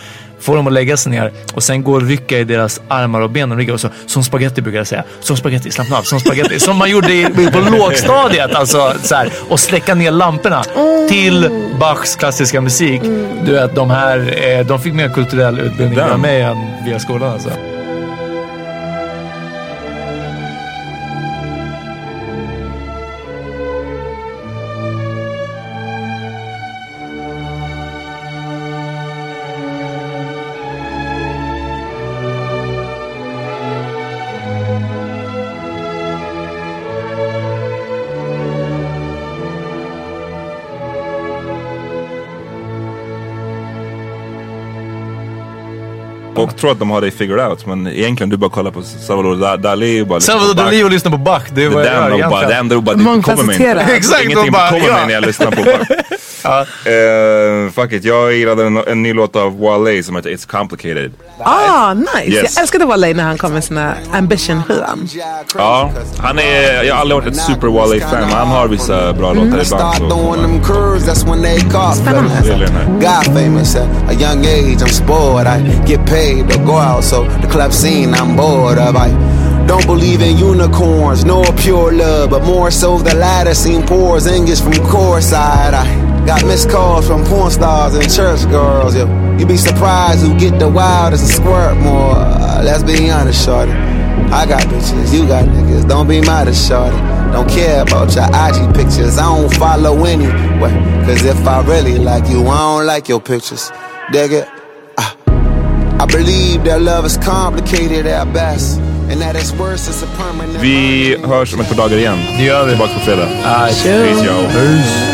Få dem att lägga sig ner och sen gå och rycka i deras armar och ben och ryggar. Och så, som spaghetti brukar jag säga. Som spaghetti, slappna av. Som spaghetti. Som man gjorde i, på lågstadiet. Alltså, så här, och släcka ner lamporna till Bachs klassiska musik. Du vet, de här, eh, de fick mer kulturell utbildning Damn. mig än via skolan. Alltså. Och tror att de har det figured out. Men egentligen du bara kollar på Salvador Da- Dalí och bara lyssnar Salvador. Dalí och lyssnar på Bach. Det är Det vad jag gör bara, det egentligen. enda bara, det kommer mig inte. Exakt, Ingenting bara, bekommer ja. mig när jag lyssnar på Bach. Eh, fuck it, jag gillade en, en ny låt av Wale som heter It's Complicated. Ah, nice. Yes. Jag älskade Wale när han kom med sina Ambition-skivan. Ja, han är, jag har aldrig varit ett super Wale-fan men han har vissa bra låtar ibland. Spännande. jag gillar den här. God famous at a young age, I'm spoiled. I get paid to go out, so the club scene I'm bored of. I don't believe in unicorns, nor pure love, but more so the latter seen pours English from core side. I got missed calls from porn stars and church girls. Yo, you be surprised who get the wildest and squirt more. Uh, let's be honest, shorty. I got bitches, you got niggas. Don't be mad at shorty. Don't care about your IG pictures. I don't follow anyway. Cause if I really like you, I don't like your pictures. Dig it? Ah. I believe that love is complicated at best. And that it's worse, it's a permanent. Vi hörs om ett par dagar igen. Det gör vi. Tillbaka på fredag. Ah, Peace, yo.